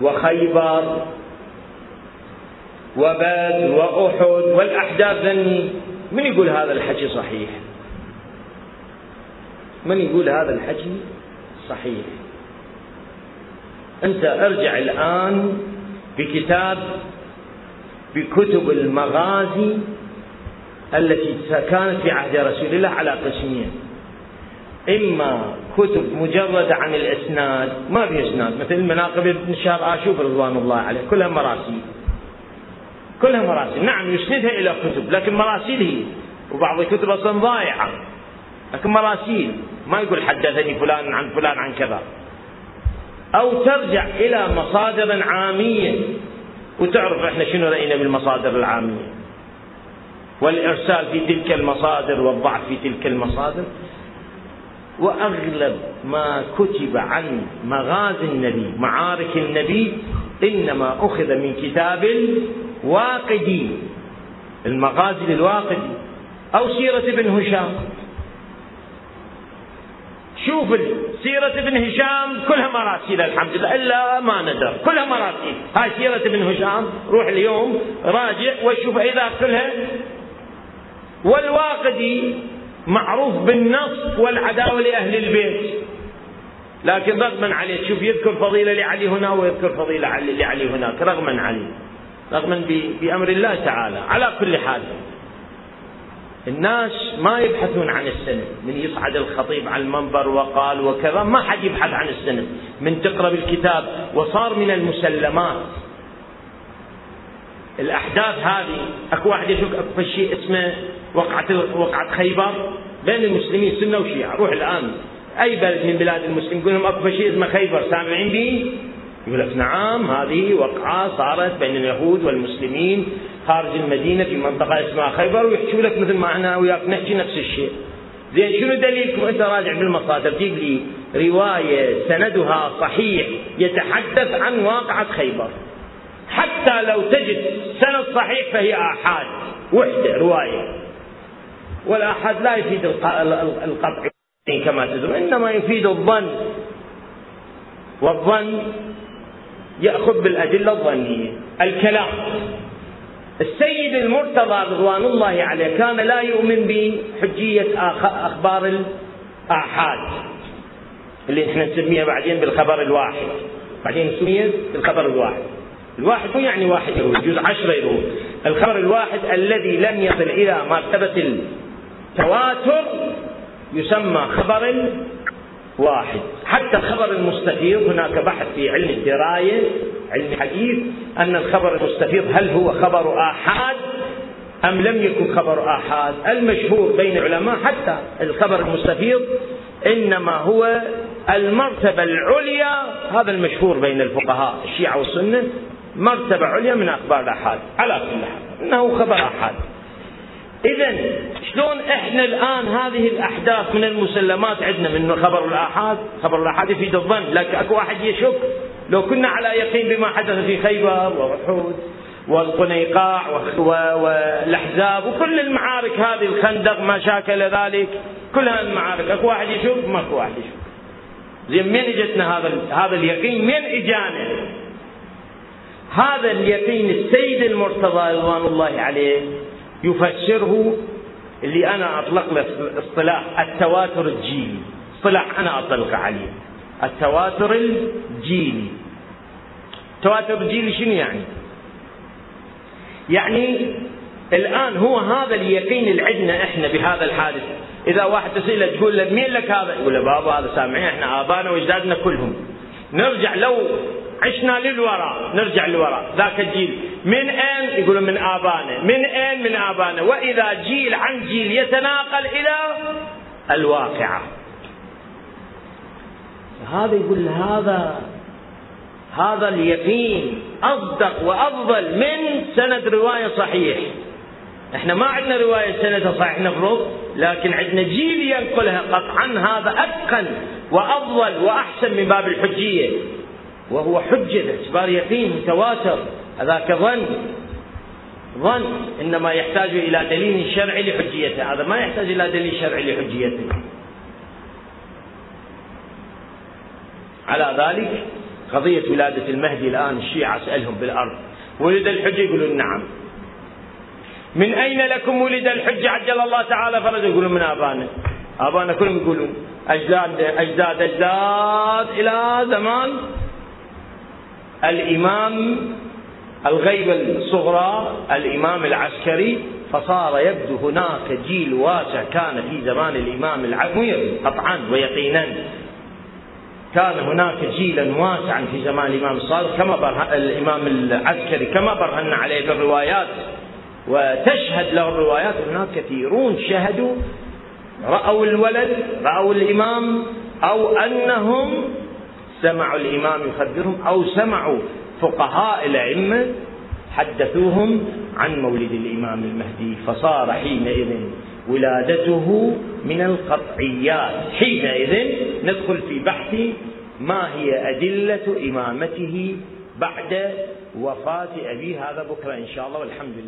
وخيبر وبدر وأحد والأحداث ذني من يقول هذا الحكي صحيح؟ من يقول هذا الحكي صحيح؟ أنت أرجع الآن بكتاب بكتب المغازي التي كانت في عهد رسول الله على قسمين. إما كتب مجردة عن الإسناد ما في إسناد. مثل مناقب ابن شهر آشوف رضوان الله عليه كلها مراسيل. كلها مراسيل. نعم يسندها إلى كتب لكن مراسيل هي. وبعض الكتب أصلا ضايعة لكن مراسيل. ما يقول حدثني فلان عن فلان عن كذا. أو ترجع إلى مصادر عامية. وتعرف إحنا شنو رأينا بالمصادر العامية. والإرسال في تلك المصادر والضعف في تلك المصادر. وأغلب ما كتب عن مغازي النبي معارك النبي إنما أخذ من كتاب الواقدي المغازي للواقدي أو سيرة ابن هشام. شوف سيرة ابن هشام كلها مراسيل الحمد لله إلا ما ندر كلها مراسيل. هاي سيرة ابن هشام روح اليوم راجع وشوف إذا كلها. والواقدي معروف بالنص والعداوة لأهل البيت. لكن رغما عليه تشوف يذكر فضيلة لعلي هنا ويذكر فضيلة لعلي هناك رغما عليه. رغما بأمر الله تعالى. على كل حال الناس ما يبحثون عن السند من يصعد الخطيب على المنبر وقال وكذا ما حد يبحث عن السند من تقرأ بالكتاب وصار من المسلمات. الأحداث هذه أكو واحد يشك أكو شيء اسمه وقعه وقعه خيبر بين المسلمين سنة وشيعة. روح الآن. أي بلد من بلاد المسلمين؟ يقول لهم أكو شيء اسمه خيبر. سامعين به يقول لك نعم هذه وقعة صارت بين اليهود والمسلمين خارج المدينة في منطقة اسمها خيبر ويحكوا لك مثل ما إحنا وياك نحكي نفس الشيء. زين شنو دليلكم؟ أنت راجع بالمصادر. تجيب لي رواية سندها صحيح يتحدث عن واقعة خيبر. حتى لو تجد سند صحيح فهي آحاد. وحدة رواية. والآحاد لا يفيد القطع كما تدرون إنما يفيد الظن. والظن يأخذ بالأدلة الظنية. الكلام. السيد المرتضى رضوان الله عليه كان لا يؤمن بحجية أخبار الآحاد اللي إحنا نسميها بعدين بالخبر الواحد. بعدين نسميها بالخبر الواحد. الواحد مو يعني واحد يروي يجوز عشرة يروي. الخبر الواحد الذي لم يصل إلى مرتبة التواتر يسمى خبر واحد. حتى الخبر المستفيض هناك بحث في علم الدراية علم الحديث أن الخبر المستفيض هل هو خبر آحاد أم لم يكن خبر آحاد. المشهور بين العلماء حتى الخبر المستفيض إنما هو المرتبة العليا. هذا المشهور بين الفقهاء الشيعة والسنة مرتبة عليا من أخبار الآحاد. على كل حال إنه خبر آحاد. إذا شلون إحنا الآن هذه الأحداث من المسلمات عندنا من خبر الآحاد؟ خبر الآحاد يفيد الظن لكن أكو واحد يشك؟ لو كنا على يقين بما حدث في خيبر وأحد والقنيقاع والأحزاب وكل المعارك هذه الخندق ما شاكل ذلك كل هذه المعارك. أكو واحد يشك؟ ماكو واحد يشك. زين من إجتنا هذا هذا اليقين؟ من إجانا؟ هذا اليقين السيد المرتضى رضوان الله عليه يفسره اللي أنا أطلق له اصطلاح التواتر الجيلي اصطلاح أنا أطلق عليه. التواتر الجيلي التواتر الجيلي شنو يعني؟ يعني الآن هو هذا اليقين اللي عندنا إحنا بهذا الحادث. إذا واحد تسأله تقول له مين لك هذا؟ يقول له بابا هذا سامعين إحنا آبائنا وأجدادنا كلهم. نرجع لو عشنا للوراء نرجع للوراء. ذاك الجيل. من أين؟ يقولون من آبانا من أين؟ من آبانا وإذا جيل عن جيل يتناقل إلى الواقعة. هذا يقول هذا هذا اليقين أصدق وأفضل من سند رواية صحيح. إحنا ما عندنا رواية سندها صحيح نفرض لكن عندنا جيل ينقلها قطعا. هذا أتقن وأفضل وأحسن من باب الحجية. وهو حجة باعتبار يقين متواتر. هذاك ظن. ظن إنما يحتاج إلى دليل شرعي لحجيته. هذا ما يحتاج إلى دليل شرعي لحجيته. على ذلك قضية ولادة المهدي الآن الشيعة أسألهم بالأرض. ولد الحجة يقولون نعم. من أين لكم ولد الحجة؟ عجل الله تعالى فرجه يقولون من آبانا. آبانا كلهم يقولون أجداد أجداد أجداد إلى زمان الإمام الغيبة الصغرى الإمام العسكري فصار يبدو هناك جيل واسع كان في زمان الإمام العسكري قطعا ويقينا. كان هناك جيلا واسعا في زمان الإمام الصادق كما الإمام العسكري كما برهن عليه بالروايات وتشهد له الروايات هناك كثيرون شهدوا رأوا الولد رأوا الإمام أو أنهم سمعوا الإمام يخبرهم أو سمعوا فقهاء الأئمة حدثوهم عن مولد الإمام المهدي فصار حينئذ ولادته من القطعيات. حينئذ ندخل في بحث ما هي أدلة إمامته بعد وفاة أبيه هذا بكرة إن شاء الله والحمد لله.